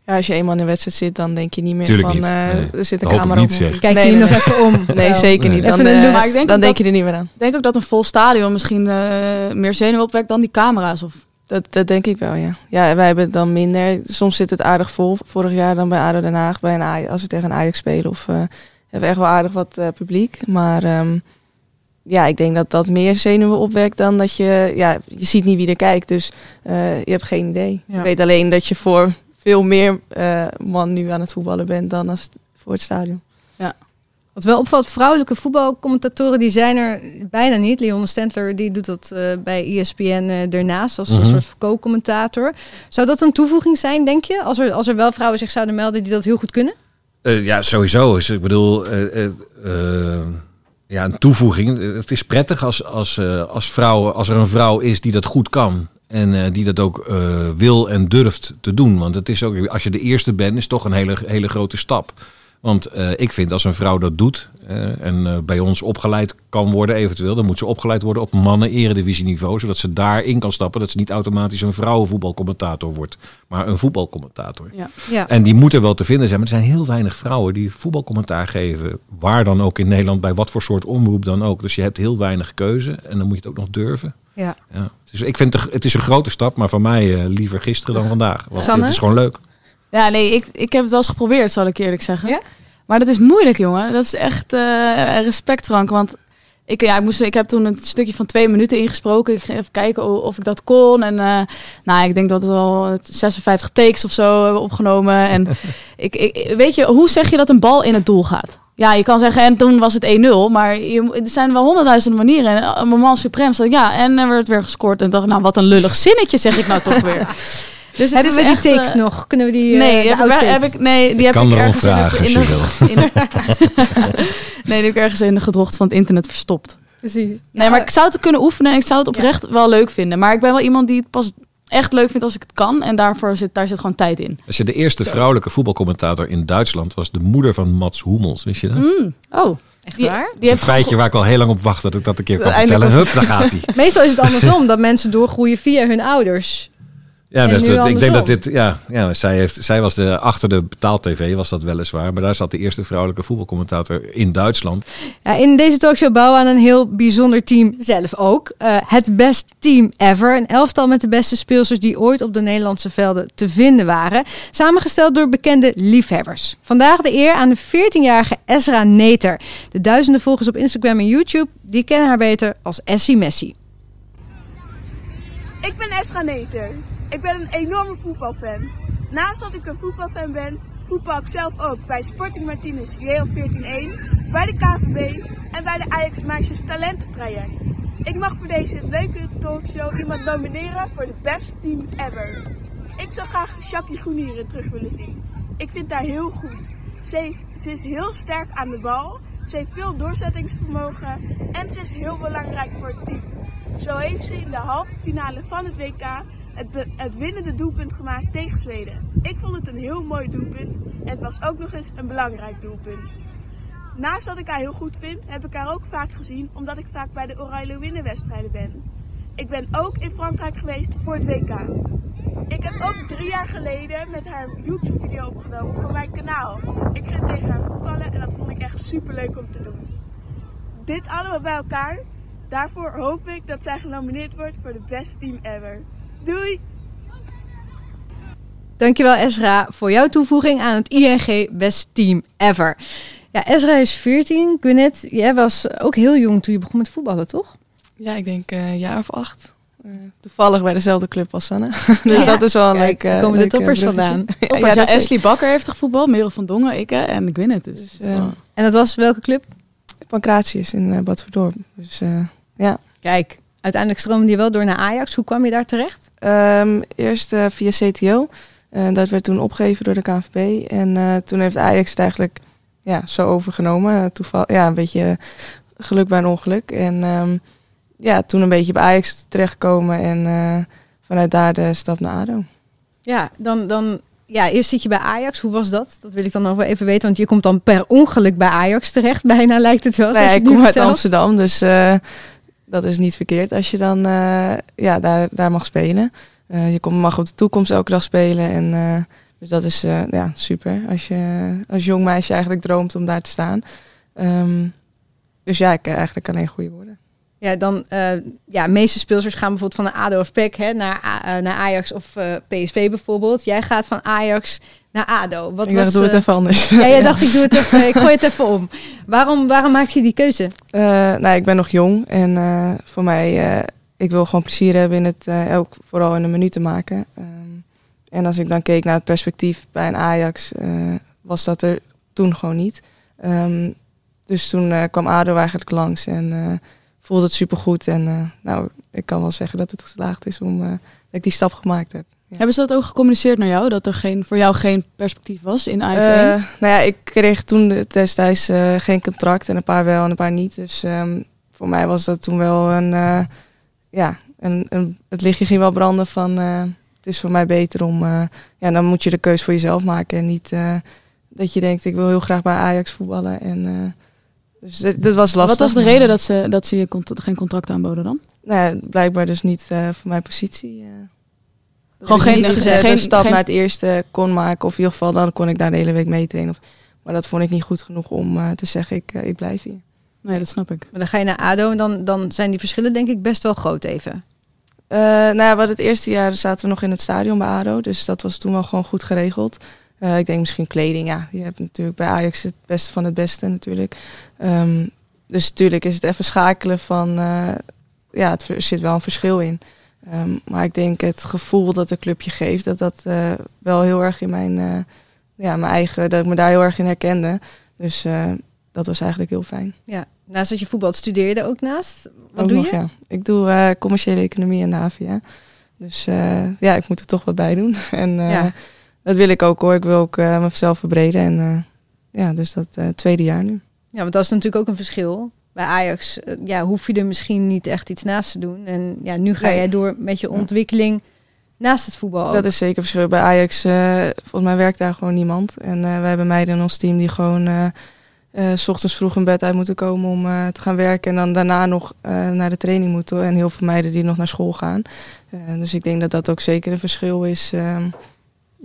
Ja, als je eenmaal in de wedstrijd zit, dan denk je niet meer Tuurlijk van... Niet. Uh, nee. Er zit een camera op. Kijk je nog even om. Nee, zeker niet. Dan, uh, maar ik denk dan denk je er niet meer aan. Ik denk ook dat een vol stadion misschien uh, meer zenuw opwekt dan die camera's. Of... Dat, dat denk ik wel, ja. Ja, wij hebben het dan minder. Soms zit het aardig vol. Vorig jaar dan bij ADO Den Haag, bij een Ajax, als we tegen een Ajax spelen. Of hebben we echt wel aardig wat publiek. Maar... Um, ja, ik denk dat dat meer zenuwen opwekt dan dat je, ja, je ziet niet wie er kijkt, dus uh, je hebt geen idee. Ja. Je weet alleen dat je voor veel meer uh, man nu aan het voetballen bent dan als voor het stadion. Ja. Wat wel opvalt, vrouwelijke voetbalcommentatoren die zijn er bijna niet. Leon Stentler die doet dat uh, bij ESPN uh, ernaast als mm -hmm. een soort co-commentator. Zou dat een toevoeging zijn, denk je? Als er, als er wel vrouwen zich zouden melden die dat heel goed kunnen? ja, sowieso. Dus ik bedoel, ja, een toevoeging. Het is prettig als, als, uh, als, vrouw, als er een vrouw is die dat goed kan. En uh, die dat ook uh, wil en durft te doen. Want het is ook, als je de eerste bent, is toch een hele, hele grote stap. Want uh, ik vind als een vrouw dat doet en bij ons opgeleid kan worden eventueel, dan moet ze opgeleid worden op mannen eredivisieniveau, zodat ze daarin kan stappen, dat ze niet automatisch een vrouwenvoetbalcommentator wordt, maar een voetbalcommentator. Ja. Ja. En die moeten wel te vinden zijn, maar er zijn heel weinig vrouwen die voetbalcommentaar geven, waar dan ook in Nederland, bij wat voor soort omroep dan ook. Dus je hebt heel weinig keuze en dan moet je het ook nog durven. Ja. ja. Dus ik vind het, het is een grote stap, maar voor mij liever gisteren dan vandaag. Want Sanne? het is gewoon leuk. Ja, nee, ik, ik heb het wel eens geprobeerd, zal ik eerlijk zeggen. Ja? Maar dat is moeilijk, jongen. Dat is echt uh, respect, Frank. Want ik, ja, ik, moest, ik heb toen een stukje van twee minuten ingesproken. Ik ging even kijken of ik dat kon. En uh, nou, ik denk dat we al 56 takes of zo hebben opgenomen. En ik, ik, weet je, hoe zeg je dat een bal in het doel gaat? Ja, je kan zeggen, en toen was het 1-0. Maar je, er zijn wel honderdduizenden manieren. En een moment suprem staat, ja, en er werd weer gescoord. En dacht, nou, wat een lullig zinnetje, zeg ik nou toch weer. Dus hebben we die takes uh, nog? Kunnen we die? Nee, uh, heb, ik, heb ik, nee die ik heb kan ik ergens vragen, in in de, in de nee, die heb ik ergens in de gedrocht van het internet verstopt. Precies. Nee, ja. maar ik zou het kunnen oefenen en ik zou het oprecht ja. wel leuk vinden. Maar ik ben wel iemand die het pas echt leuk vindt als ik het kan. En daarvoor zit, daar zit gewoon tijd in. Als je de eerste vrouwelijke voetbalcommentator in Duitsland was de moeder van Mats Hummels, wist je dat? Mm. Oh. Echt die, waar? Die dat is een feitje waar ik al heel lang op wacht dat ik dat een keer kan vertellen. Hup, daar gaat hij. Meestal is het andersom, dat mensen doorgroeien via hun ouders. Ja, dus dat, ik denk dat dit, ja, ja zij, heeft, zij was de, achter de betaal-tv, was dat weliswaar. Maar daar zat de eerste vrouwelijke voetbalcommentator in Duitsland. Ja, in deze talkshow bouwen we aan een heel bijzonder team zelf ook. Uh, het best team ever. Een elftal met de beste speelsters die ooit op de Nederlandse velden te vinden waren. Samengesteld door bekende liefhebbers. Vandaag de eer aan de 14-jarige Ezra Neter. De duizenden volgers op Instagram en YouTube, die kennen haar beter als Essie Messi. Ik ben Esra Neter. Ik ben een enorme voetbalfan. Naast dat ik een voetbalfan ben, voetbal ik zelf ook bij Sporting Martinez JL 14-1, bij de KVB en bij de Ajax Meisjes Talententraject. Ik mag voor deze leuke talkshow iemand nomineren voor de best team ever. Ik zou graag Shaki Groenieren terug willen zien. Ik vind haar heel goed. Ze, ze is heel sterk aan de bal, ze heeft veel doorzettingsvermogen en ze is heel belangrijk voor het team. Zo heeft ze in de halve finale van het WK het, het, winnende doelpunt gemaakt tegen Zweden. Ik vond het een heel mooi doelpunt en het was ook nog eens een belangrijk doelpunt. Naast dat ik haar heel goed vind, heb ik haar ook vaak gezien omdat ik vaak bij de Oranje Winnenwedstrijden ben. Ik ben ook in Frankrijk geweest voor het WK. Ik heb ook drie jaar geleden met haar YouTube-video opgenomen voor mijn kanaal. Ik ging tegen haar voetballen en dat vond ik echt super leuk om te doen. Dit allemaal bij elkaar. Daarvoor hoop ik dat zij genomineerd wordt voor de best team ever. Doei! Dankjewel Ezra voor jouw toevoeging aan het ING Best Team Ever. Ja, Ezra is 14. Gwyneth, jij was ook heel jong toen je begon met voetballen, toch? Ja, ik denk uh, een jaar of acht. Uh, toevallig bij dezelfde club als Sanne. dus ja. dat is wel een Kijk, leuk... Uh, komen de toppers vandaan. Toppers, ja, ja, Ashley Bakker heeft gevoetbald, Merel van Dongen, ik en Gwyneth. Dus, dus wel... En dat was welke club? Pancratius in uh, Bad Verdorp. Dus ja. Kijk, uiteindelijk stroomde je wel door naar Ajax. Hoe kwam je daar terecht? Um, eerst via CTO. dat werd toen opgegeven door de KNVB. En toen heeft Ajax het eigenlijk ja, zo overgenomen. Toeval, ja, een beetje geluk bij een ongeluk. En um, ja, toen een beetje bij Ajax terechtkomen en vanuit daar de stap naar ADO. Ja, dan, dan ja, eerst zit je bij Ajax. Hoe was dat? Dat wil ik dan nog wel even weten, want je komt dan per ongeluk bij Ajax terecht. Bijna lijkt het wel. Nee, ik kom uit Amsterdam, dus uh, dat is niet verkeerd als je dan uh, ja, daar, daar mag spelen. je komt, mag op de toekomst elke dag spelen en dus dat is ja, super als je als jong meisje eigenlijk droomt om daar te staan. Um, dus ja, ik eigenlijk alleen goede woorden. Ja, dan ja, meeste speelsters gaan bijvoorbeeld van een ADO of PEC hè, naar, naar Ajax of PSV bijvoorbeeld. Jij gaat van Ajax naar ADO. Wat ik was, dacht, doe het even anders. Ja, jij dacht, ik doe het even, ik gooi het even om. Waarom, waarom maak je die keuze? nou, ik ben nog jong en voor mij, ik wil gewoon plezier hebben in het, ook vooral in de minuten maken. Um, en als ik dan keek naar het perspectief bij een Ajax, was dat er toen gewoon niet. Um, dus toen uh, kwam ADO eigenlijk langs en uh, voelde het supergoed. En uh, nou, ik kan wel zeggen dat het geslaagd is om dat ik die stap gemaakt heb. Ja. Hebben ze dat ook gecommuniceerd naar jou? Dat er geen, voor jou geen perspectief was in Ajax 1? nou ja, ik kreeg toen destijds geen contract en een paar wel en een paar niet. Dus um, voor mij was dat toen wel een... ja, een, een, het lichtje ging wel branden van... het is voor mij beter om... ja, dan moet je de keus voor jezelf maken en niet... dat je denkt, ik wil heel graag bij Ajax voetballen en dus dat, was lastig. Wat was de reden dat ze, dat ze je cont geen contract aanboden dan? Nee, blijkbaar dus niet uh, voor mijn positie. Uh, Gewoon geen, niet gezegd, geen stap geen... naar het eerste kon maken. Of in ieder geval dan kon ik daar de hele week mee trainen. Of, maar dat vond ik niet goed genoeg om uh, te zeggen, ik, ik blijf hier. Nee, dat snap ik. Maar dan ga je naar ADO en dan, dan zijn die verschillen denk ik best wel groot even. nou ja, wat het eerste jaar zaten we nog in het stadion bij ADO. Dus dat was toen wel gewoon goed geregeld. Uh, ik denk misschien kleding, ja. Je hebt natuurlijk bij Ajax het beste van het beste natuurlijk. Um, dus natuurlijk is het even schakelen van... Uh, ja, het, er zit wel een verschil in. Um, maar ik denk het gevoel dat de club je geeft... dat dat uh, wel heel erg in mijn, ja, mijn eigen... dat ik me daar heel erg in herkende. Dus dat was eigenlijk heel fijn. Ja, naast dat je voetbal studeerde ook naast? Wat ook doe nog, je? Ja. Ik doe commerciële economie en NAVIA. Dus ja, ik moet er toch wat bij doen. en... Ja dat wil ik ook hoor. Ik wil ook mezelf verbreden. En ja, dus dat tweede jaar nu. Ja, want dat is natuurlijk ook een verschil. Bij Ajax ja, hoef je er misschien niet echt iets naast te doen. En ja, nu ga nee. jij door met je ontwikkeling naast het voetbal. Ook. Dat is zeker verschil. Bij Ajax, volgens mij werkt daar gewoon niemand. En wij hebben meiden in ons team die gewoon s ochtends vroeg in bed uit moeten komen om te gaan werken. En dan daarna nog naar de training moeten. En heel veel meiden die nog naar school gaan. dus ik denk dat dat ook zeker een verschil is ehm,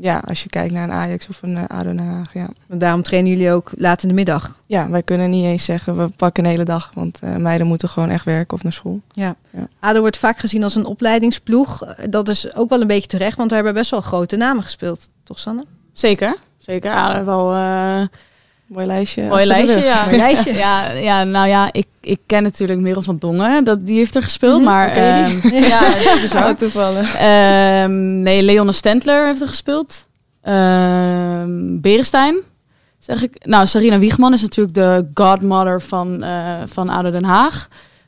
ja, als je kijkt naar een Ajax of een uh, ADO Den Haag, ja. Want daarom trainen jullie ook laat in de middag? Ja, wij kunnen niet eens zeggen we pakken een hele dag, want uh, meiden moeten gewoon echt werken of naar school. Ja. ja. ADO wordt vaak gezien als een opleidingsploeg. Dat is ook wel een beetje terecht, want we hebben best wel grote namen gespeeld, toch Sanne? Zeker, zeker. ADO wel... Uh... Mooi lijstje. Mooi lijstje, ja. Mooi lijstje. ja, ja, nou ja, ik, ik ken natuurlijk Merel van Dongen. Dat, die heeft er gespeeld, -hmm. maar... Um, ja, het is bizar. toevallig. Um, nee, Leonne Stentler heeft er gespeeld. Uh, Berenstein, zeg ik. Nou, Sarina Wiegman is natuurlijk de godmother van, uh, van ADO Den Haag.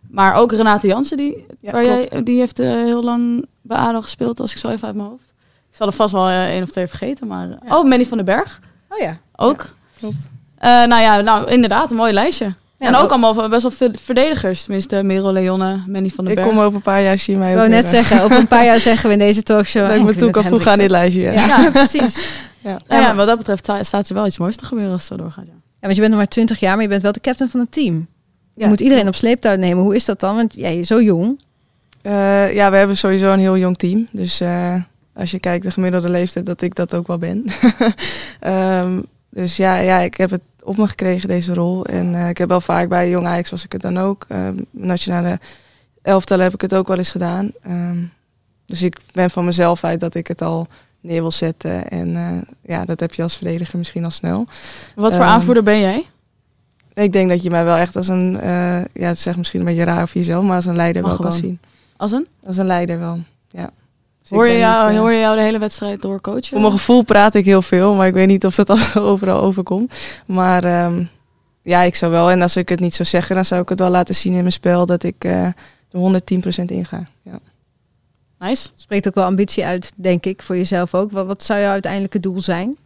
Maar ook Renate Jansen, die, ja, waar jij, die heeft uh, heel lang bij ADO gespeeld, als ik zo even uit mijn hoofd. Ik zal er vast wel uh, één of twee vergeten, maar... Ja. Oh, Manny van den Berg. Oh ja. Ook. Ja, klopt. Nou ja, nou, inderdaad, een mooi lijstje. Ja, en ook allemaal best wel veel verdedigers. Tenminste, Merel Leonne, Manny van der Berg. Ik kom over een paar jaar, zie je mij Ik wou net zeggen, over een paar jaar zeggen we in deze talkshow. Dat ik me toe kan voegen aan dit lijstje. Ja, ja precies. ja. Ja, ja, wat dat betreft staat ze wel iets moois te gebeuren als het zo doorgaat. Ja. want je bent nog maar 20 jaar, maar je bent wel de captain van het team. Je Ja. moet iedereen op sleeptouw nemen. Hoe is dat dan? Want jij, zo jong. Eh, ja, we hebben sowieso een heel jong team. Dus eh, als je kijkt de gemiddelde leeftijd, dat ik dat ook wel ben. Ehm, dus ja, ja, ik heb het op me gekregen, deze rol. En eh, ik heb wel vaak bij Jong Ajax was ik het dan ook. Ehm, nationale elftal heb ik het ook wel eens gedaan. Ehm, dus ik ben van mezelf uit dat ik het al neer wil zetten. En eh, ja, dat heb je als verdediger misschien al snel. Wat voor Ehm, aanvoerder ben jij? Ik denk dat je mij wel echt als een, ja, het zegt misschien een beetje raar over jezelf, maar als een leider Mag wel kan zien. Als een? Als een leider wel. Dus Hoor je, jou, niet, eh, hoor je jou de hele wedstrijd door coachen? Voor mijn gevoel praat ik heel veel, maar ik weet niet of dat al overal overkomt. Maar ehm, ja, ik zou wel, en als ik het niet zou zeggen, dan zou ik het wel laten zien in mijn spel dat ik eh er 110% inga. Ja. Nice. Spreekt ook wel ambitie uit, denk ik, voor jezelf ook. Wat, wat zou jouw uiteindelijke doel zijn?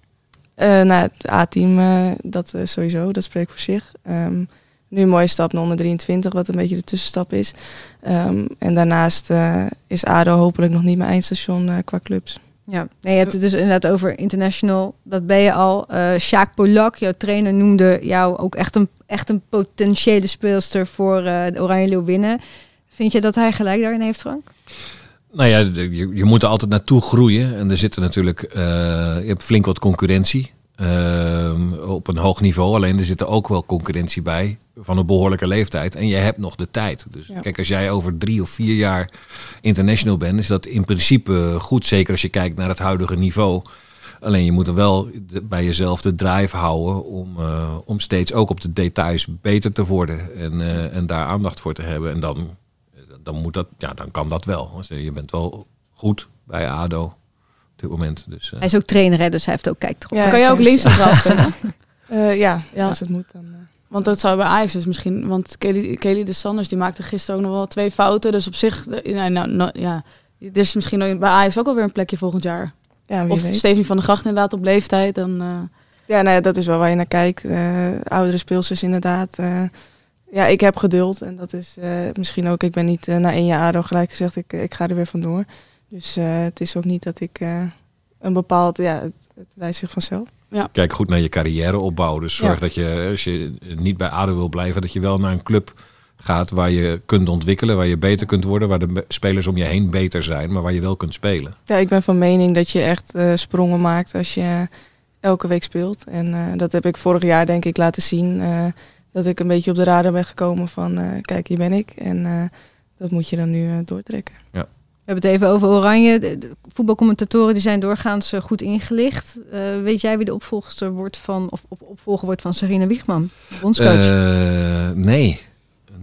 Eh, nou, het A-team, eh, dat sowieso, dat spreekt voor zich. Ehm, nu een mooie stap naar onder 23, wat een beetje de tussenstap is. Ehm, en daarnaast eh, is ADO hopelijk nog niet mijn eindstation eh, qua clubs. Ja, nee, je hebt het dus inderdaad over international. Dat ben je al. Eh Sjaak Polak, jouw trainer, noemde jou ook echt een, echt een potentiële speelster voor eh, de Oranje Leeuwinnen. Vind je dat hij gelijk daarin heeft, Frank? Nou ja, je, je moet er altijd naartoe groeien. En er zitten natuurlijk, eh, je hebt flink wat concurrentie ehm, op een hoog niveau. Alleen er zit er ook wel concurrentie bij van een behoorlijke leeftijd. En je hebt nog de tijd. Dus Ja. kijk, als jij over drie of vier jaar international bent, is dat in principe goed. Zeker als je kijkt naar het huidige niveau. Alleen je moet er wel de- bij jezelf de drive houden om, eh, om steeds ook op de details beter te worden. En, eh, en daar aandacht voor te hebben. En dan dan moet dat, ja, dan kan dat wel. Je bent wel goed bij ADO op dit moment. Dus, eh, Hij is ook trainer, hè, dus hij heeft ook kijk erop. Ja, kan je ook spelen? Eh, ja, Ja. als het moet dan. eh. Want dat zou bij Ajax dus misschien... Want Kelly, Kelly de Sanders die maakte gisteren ook nog wel twee fouten. Dus op zich... Nou, nou, nou, ja, er is misschien ook bij Ajax ook alweer een plekje volgend jaar. ja, wie Of weet. Steven van der Gracht inderdaad op leeftijd. Dan, eh, Ja, nou ja, dat is wel waar je naar kijkt. Eh, oudere speelsters inderdaad. Eh, ja, ik heb geduld. En dat is eh, misschien ook... Ik ben niet na één jaar ADO gelijk gezegd... Ik, ik ga er weer vandoor. Dus eh, het is ook niet dat ik eh, een bepaald... Ja, het, het wijst zich vanzelf. Kijk goed naar je carrière opbouwen. Dus zorg Ja. dat je, als je niet bij ADO wil blijven, dat je wel naar een club gaat waar je kunt ontwikkelen, waar je beter kunt worden, waar de spelers om je heen beter zijn, maar waar je wel kunt spelen. Ja, ik ben van mening dat je echt eh, sprongen maakt als je elke week speelt. En eh, dat heb ik vorig jaar denk ik laten zien. eh, dat ik een beetje op de radar ben gekomen van... eh, kijk, hier ben ik. En eh, dat moet je dan nu eh, doortrekken. We hebben het even over Oranje. Voetbalcommentatoren die zijn doorgaans eh, goed ingelicht. Eh, weet jij wie de opvolgster wordt van, of op, opvolger wordt van Sarina Wiegman, bondscoach? Eh, nee.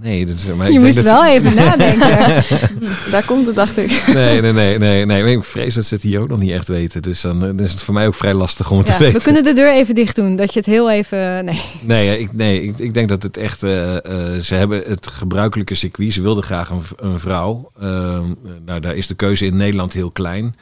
Nee, dat is, maar ik je denk moest dat wel ze- even nadenken. Daar komt het, dacht ik. Nee, nee, nee, nee, nee. Ik vrees dat ze het hier ook nog niet echt weten. Dus dan, eh, dan is het voor mij ook vrij lastig om het Ja, te weten. we kunnen de deur even dicht doen, dat je het heel even... Nee. Nee, ik, nee ik, ik denk dat het echt. eh, eh, ze hebben het gebruikelijke circuit. Ze wilden graag een, vrouw. Ehm, nou, daar is de keuze in Nederland heel klein.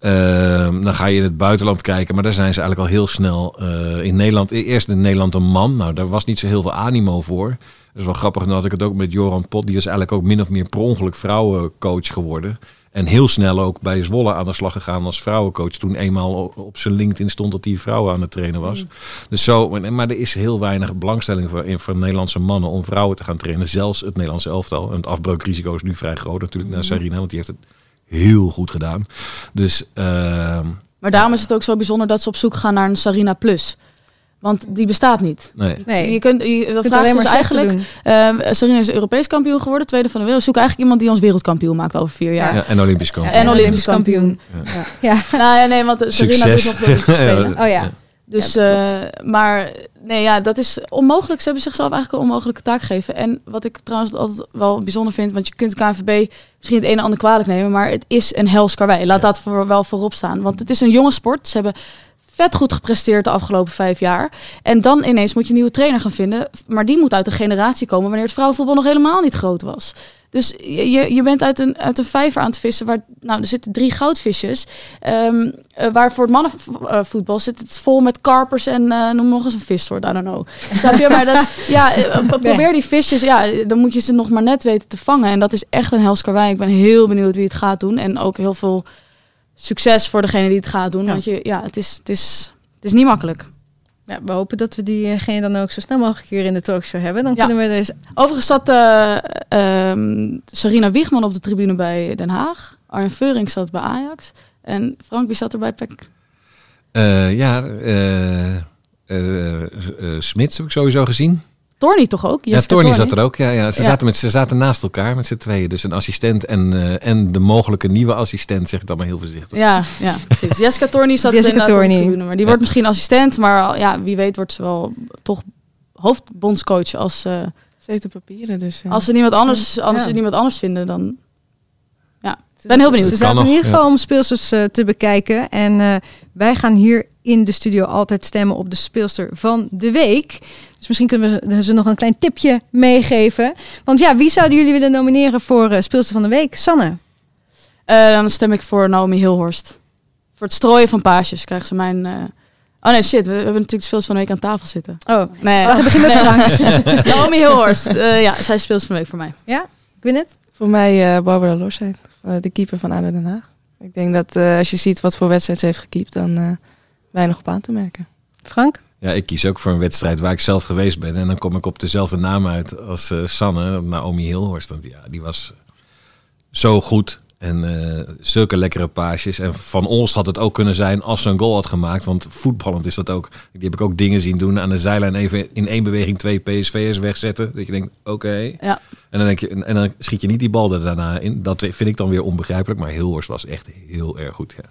Ehm, dan ga je in het buitenland kijken, maar daar zijn ze eigenlijk al heel snel in Nederland. Eerst in Nederland een man. Nou, daar was niet zo heel veel animo voor. Dat is wel grappig. Dan had ik het ook met Joran Pot. Die is eigenlijk ook min of meer per ongeluk vrouwencoach geworden. En heel snel ook bij Zwolle aan de slag gegaan als vrouwencoach. Toen eenmaal op zijn LinkedIn stond dat hij vrouwen aan het trainen was. Dus zo, maar- er is heel weinig belangstelling voor, in- voor Nederlandse mannen om vrouwen te gaan trainen. Zelfs het Nederlandse elftal. En het afbreukrisico is nu vrij groot natuurlijk naar Sarina. Want die heeft het heel goed gedaan. Dus ehm, maar daarom is het ook zo bijzonder dat ze op zoek gaan naar een Sarina Plus. Want die bestaat niet. nee. nee. Je kunt, je, alleen is maar dus eigenlijk... doen. Uh, Sarina is Europees kampioen geworden, tweede van de wereld. We zoeken eigenlijk iemand die ons wereldkampioen maakt over vier jaar. Ja, en Olympisch kampioen. En Olympisch kampioen. Ja. Nou ja, nee, want Sarina Succes. doet nog te spelen. Oh ja. Dus, Ja, dat eh, maar nee, ja, dat is onmogelijk. Ze hebben zichzelf eigenlijk een onmogelijke taak gegeven. En wat ik trouwens altijd wel bijzonder vind, want je kunt KNVB misschien het een en ander kwalijk nemen, maar het is een hels karwei. Laat dat voor, wel voorop staan. Want het is een jonge sport. Ze hebben vet goed gepresteerd de afgelopen vijf jaar. En dan ineens moet je een nieuwe trainer gaan vinden. Maar die moet uit een generatie komen wanneer het vrouwenvoetbal nog helemaal niet groot was. Dus je, je- bent uit een, uit een vijver aan het vissen waar, nou, er zitten drie goudvisjes. Eh, waar voor het mannenvoetbal zit het vol met karpers en eh, noem nog eens een vissoort, I don't know. Snap je? Maar dat, ja, eh, probeer die visjes, ja, dan moet je ze nog maar net weten te vangen. En dat is echt een hels karwei. Ik ben heel benieuwd wie het gaat doen. En ook heel veel succes voor degene die het gaat doen. Ja. Want je, ja, het is, het, is, het is niet makkelijk. Ja, we hopen dat we diegene dan ook zo snel mogelijk hier in de talkshow hebben. Dan Ja. kunnen we dus... Overigens zat eh, ehm, Sarina Wiegman op de tribune bij Den Haag. Arjen Veurink zat bij Ajax. En Frank, wie zat er bij PEC? Eh, ja, eh eh, eh, Smits heb ik sowieso gezien. Torny toch ook? Ja, Torny zat er ook. Ja, ja. Ze, Ja. Zaten met, ze zaten naast elkaar met z'n tweeën. Dus een assistent en, eh, en de mogelijke nieuwe assistent, zeg ik dan maar heel voorzichtig. Ja, ja, precies. Jessica Torny zat Jessica inderdaad op de Torny. tribune. Maar die Ja. wordt misschien assistent. Maar ja, wie weet wordt ze wel toch hoofdbondscoach als, eh, Ze heeft de papieren, dus... eh, als ze niemand anders, als Ja. ze niemand anders vinden. Dan Ik ben heel benieuwd. Ze zaten in ieder geval ja. om speelsters te bekijken. En eh, wij gaan hier in de studio altijd stemmen op de speelster van de week. Dus misschien kunnen we ze- ze nog een klein tipje meegeven. Want ja, wie zouden jullie willen nomineren voor eh, speelster van de week? Sanne. Eh, dan stem ik voor Naomi Hilhorst. Voor het strooien van paasjes krijgt ze mijn... eh, Oh nee, shit. We, we hebben natuurlijk speels van de week aan tafel zitten. Oh, Nee, we beginnen met Frank. Naomi Hilhorst. Eh, ja, zij speelt van de week voor mij. Ik weet het. Voor mij eh, Barbara Lorsheid, eh, de keeper van ADO Den Haag. Ik denk dat eh, als je ziet wat voor wedstrijd ze heeft gekiept, dan eh weinig op aan te merken. Frank? Ja, ik kies ook voor een wedstrijd waar ik zelf geweest ben. En dan kom ik op dezelfde naam uit als eh, Sanne, Naomi Hilhorst. Want ja, die was zo goed. En eh, zulke lekkere paasjes. En Van Olst had het ook kunnen zijn als ze een goal had gemaakt. Want voetballend is dat ook. Die heb ik ook dingen zien doen. Aan de zijlijn even in één beweging twee PSV'ers wegzetten. Dat je denkt, oké. Ja. En, dan denk je, en dan schiet je niet die bal er daarna in. Dat vind ik dan weer onbegrijpelijk. Maar Hilhorst was echt heel erg goed. Ja.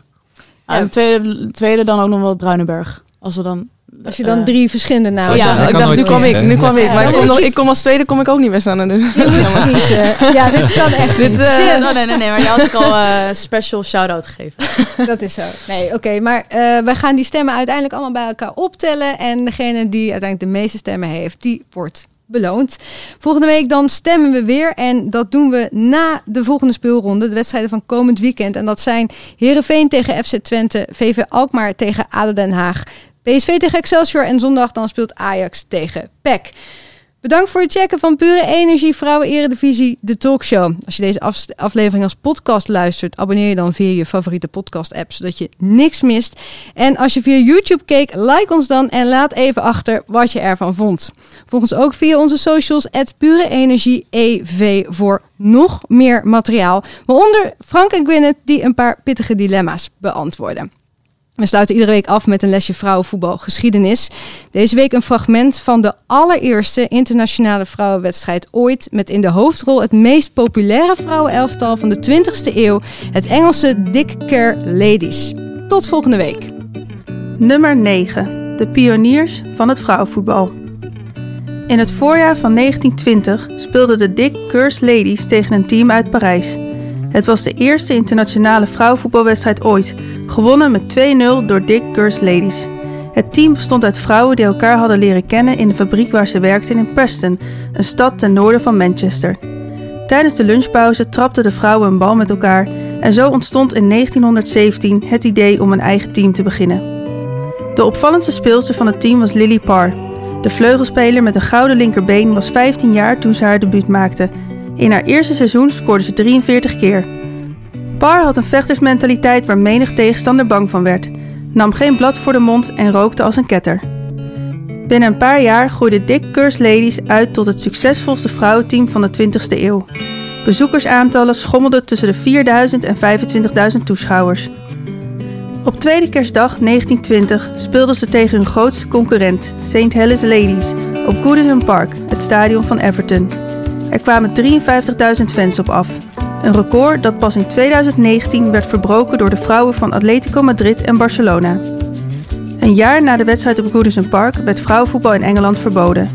Ja, de tweede, tweede dan ook nog wel Bruinenberg. Als we dan... Als je dan drie verschillende namen Ja, ja, ik ik dacht, nu kwam ik, nu kwam ik. Maar ik kom, ik als tweede kom ik ook niet bij Sanne. Dus. Je moet kiezen. Ja, dit kan echt Dit, niet. eh, Shit, oh nee, nee, nee, maar je had ook al eh special shout-out gegeven. Dat is zo. Nee, oké. maar eh wij gaan die stemmen uiteindelijk allemaal bij elkaar optellen. En degene die uiteindelijk de meeste stemmen heeft, die wordt beloond. Volgende week dan stemmen we weer. En dat doen we na de volgende speelronde. De wedstrijden van komend weekend. En dat zijn Herenveen tegen FC Twente. VV Alkmaar tegen ADO Den Haag. PSV tegen Excelsior. En zondag dan speelt Ajax tegen PEC. Bedankt voor het checken van Pure Energie Vrouwen Eredivisie, de talkshow. Als je deze af- aflevering als podcast luistert, abonneer je dan via je favoriete podcast app, zodat je niks mist. En als je via YouTube keek, like ons dan en laat even achter wat je ervan vond. Volg ons ook via onze socials, Pure Energie EV, voor nog meer materiaal. Waaronder Frank en Gwyneth, die een paar pittige dilemma's beantwoorden. We sluiten iedere week af met een lesje vrouwenvoetbal geschiedenis. Deze week een fragment van de allereerste internationale vrouwenwedstrijd ooit. Met in de hoofdrol het meest populaire vrouwenelftal van de 20e eeuw. Het Engelse Dick Care Ladies. Tot volgende week. Nummer 9. De pioniers van het vrouwenvoetbal. In het voorjaar van 1920 speelden de Dick Curse Ladies tegen een team uit Parijs. Het was de eerste internationale vrouwenvoetbalwedstrijd ooit, gewonnen met 2-0 door Dick Curse Ladies. Het team bestond uit vrouwen die elkaar hadden leren kennen in de fabriek waar ze werkten in Preston, een stad ten noorden van Manchester. Tijdens de lunchpauze trapten de vrouwen een bal met elkaar en zo ontstond in 1917 het idee om een eigen team te beginnen. De opvallendste speelster van het team was Lily Parr. De vleugelspeler met een gouden linkerbeen was 15 jaar toen ze haar debuut maakte. In haar eerste seizoen scoorde ze 43 keer. Parr had een vechtersmentaliteit waar menig tegenstander bang van werd, nam geen blad voor de mond en rookte als een ketter. Binnen een paar jaar groeide Dick Curse Ladies uit tot het succesvolste vrouwenteam van de 20e eeuw. Bezoekersaantallen schommelden tussen de 4000 en 25.000 toeschouwers. Op tweede kerstdag 1920 speelden ze tegen hun grootste concurrent, St. Helens Ladies, op Goodison Park, het stadion van Everton. Er kwamen 53.000 fans op af. Een record dat pas in 2019 werd verbroken door de vrouwen van Atletico Madrid en Barcelona. Een jaar na de wedstrijd op Goodison Park werd vrouwenvoetbal in Engeland verboden.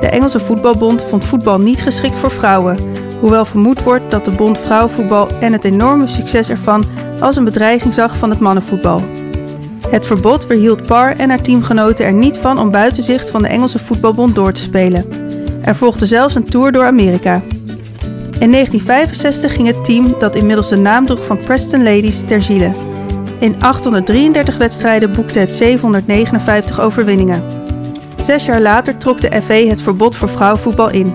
De Engelse voetbalbond vond voetbal niet geschikt voor vrouwen, hoewel vermoed wordt dat de bond vrouwenvoetbal en het enorme succes ervan als een bedreiging zag van het mannenvoetbal. Het verbod weerhield Parr en haar teamgenoten er niet van om buiten zicht van de Engelse voetbalbond door te spelen. Er volgde zelfs een tour door Amerika. In 1965 ging het team, dat inmiddels de naam droeg van Preston Ladies, ter ziele. In 833 wedstrijden boekte het 759 overwinningen. Zes jaar later trok de FA het verbod voor vrouwenvoetbal in.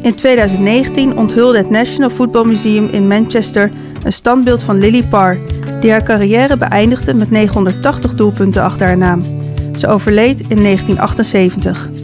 In 2019 onthulde het National Football Museum in Manchester een standbeeld van Lily Parr, die haar carrière beëindigde met 980 doelpunten achter haar naam. Ze overleed in 1978.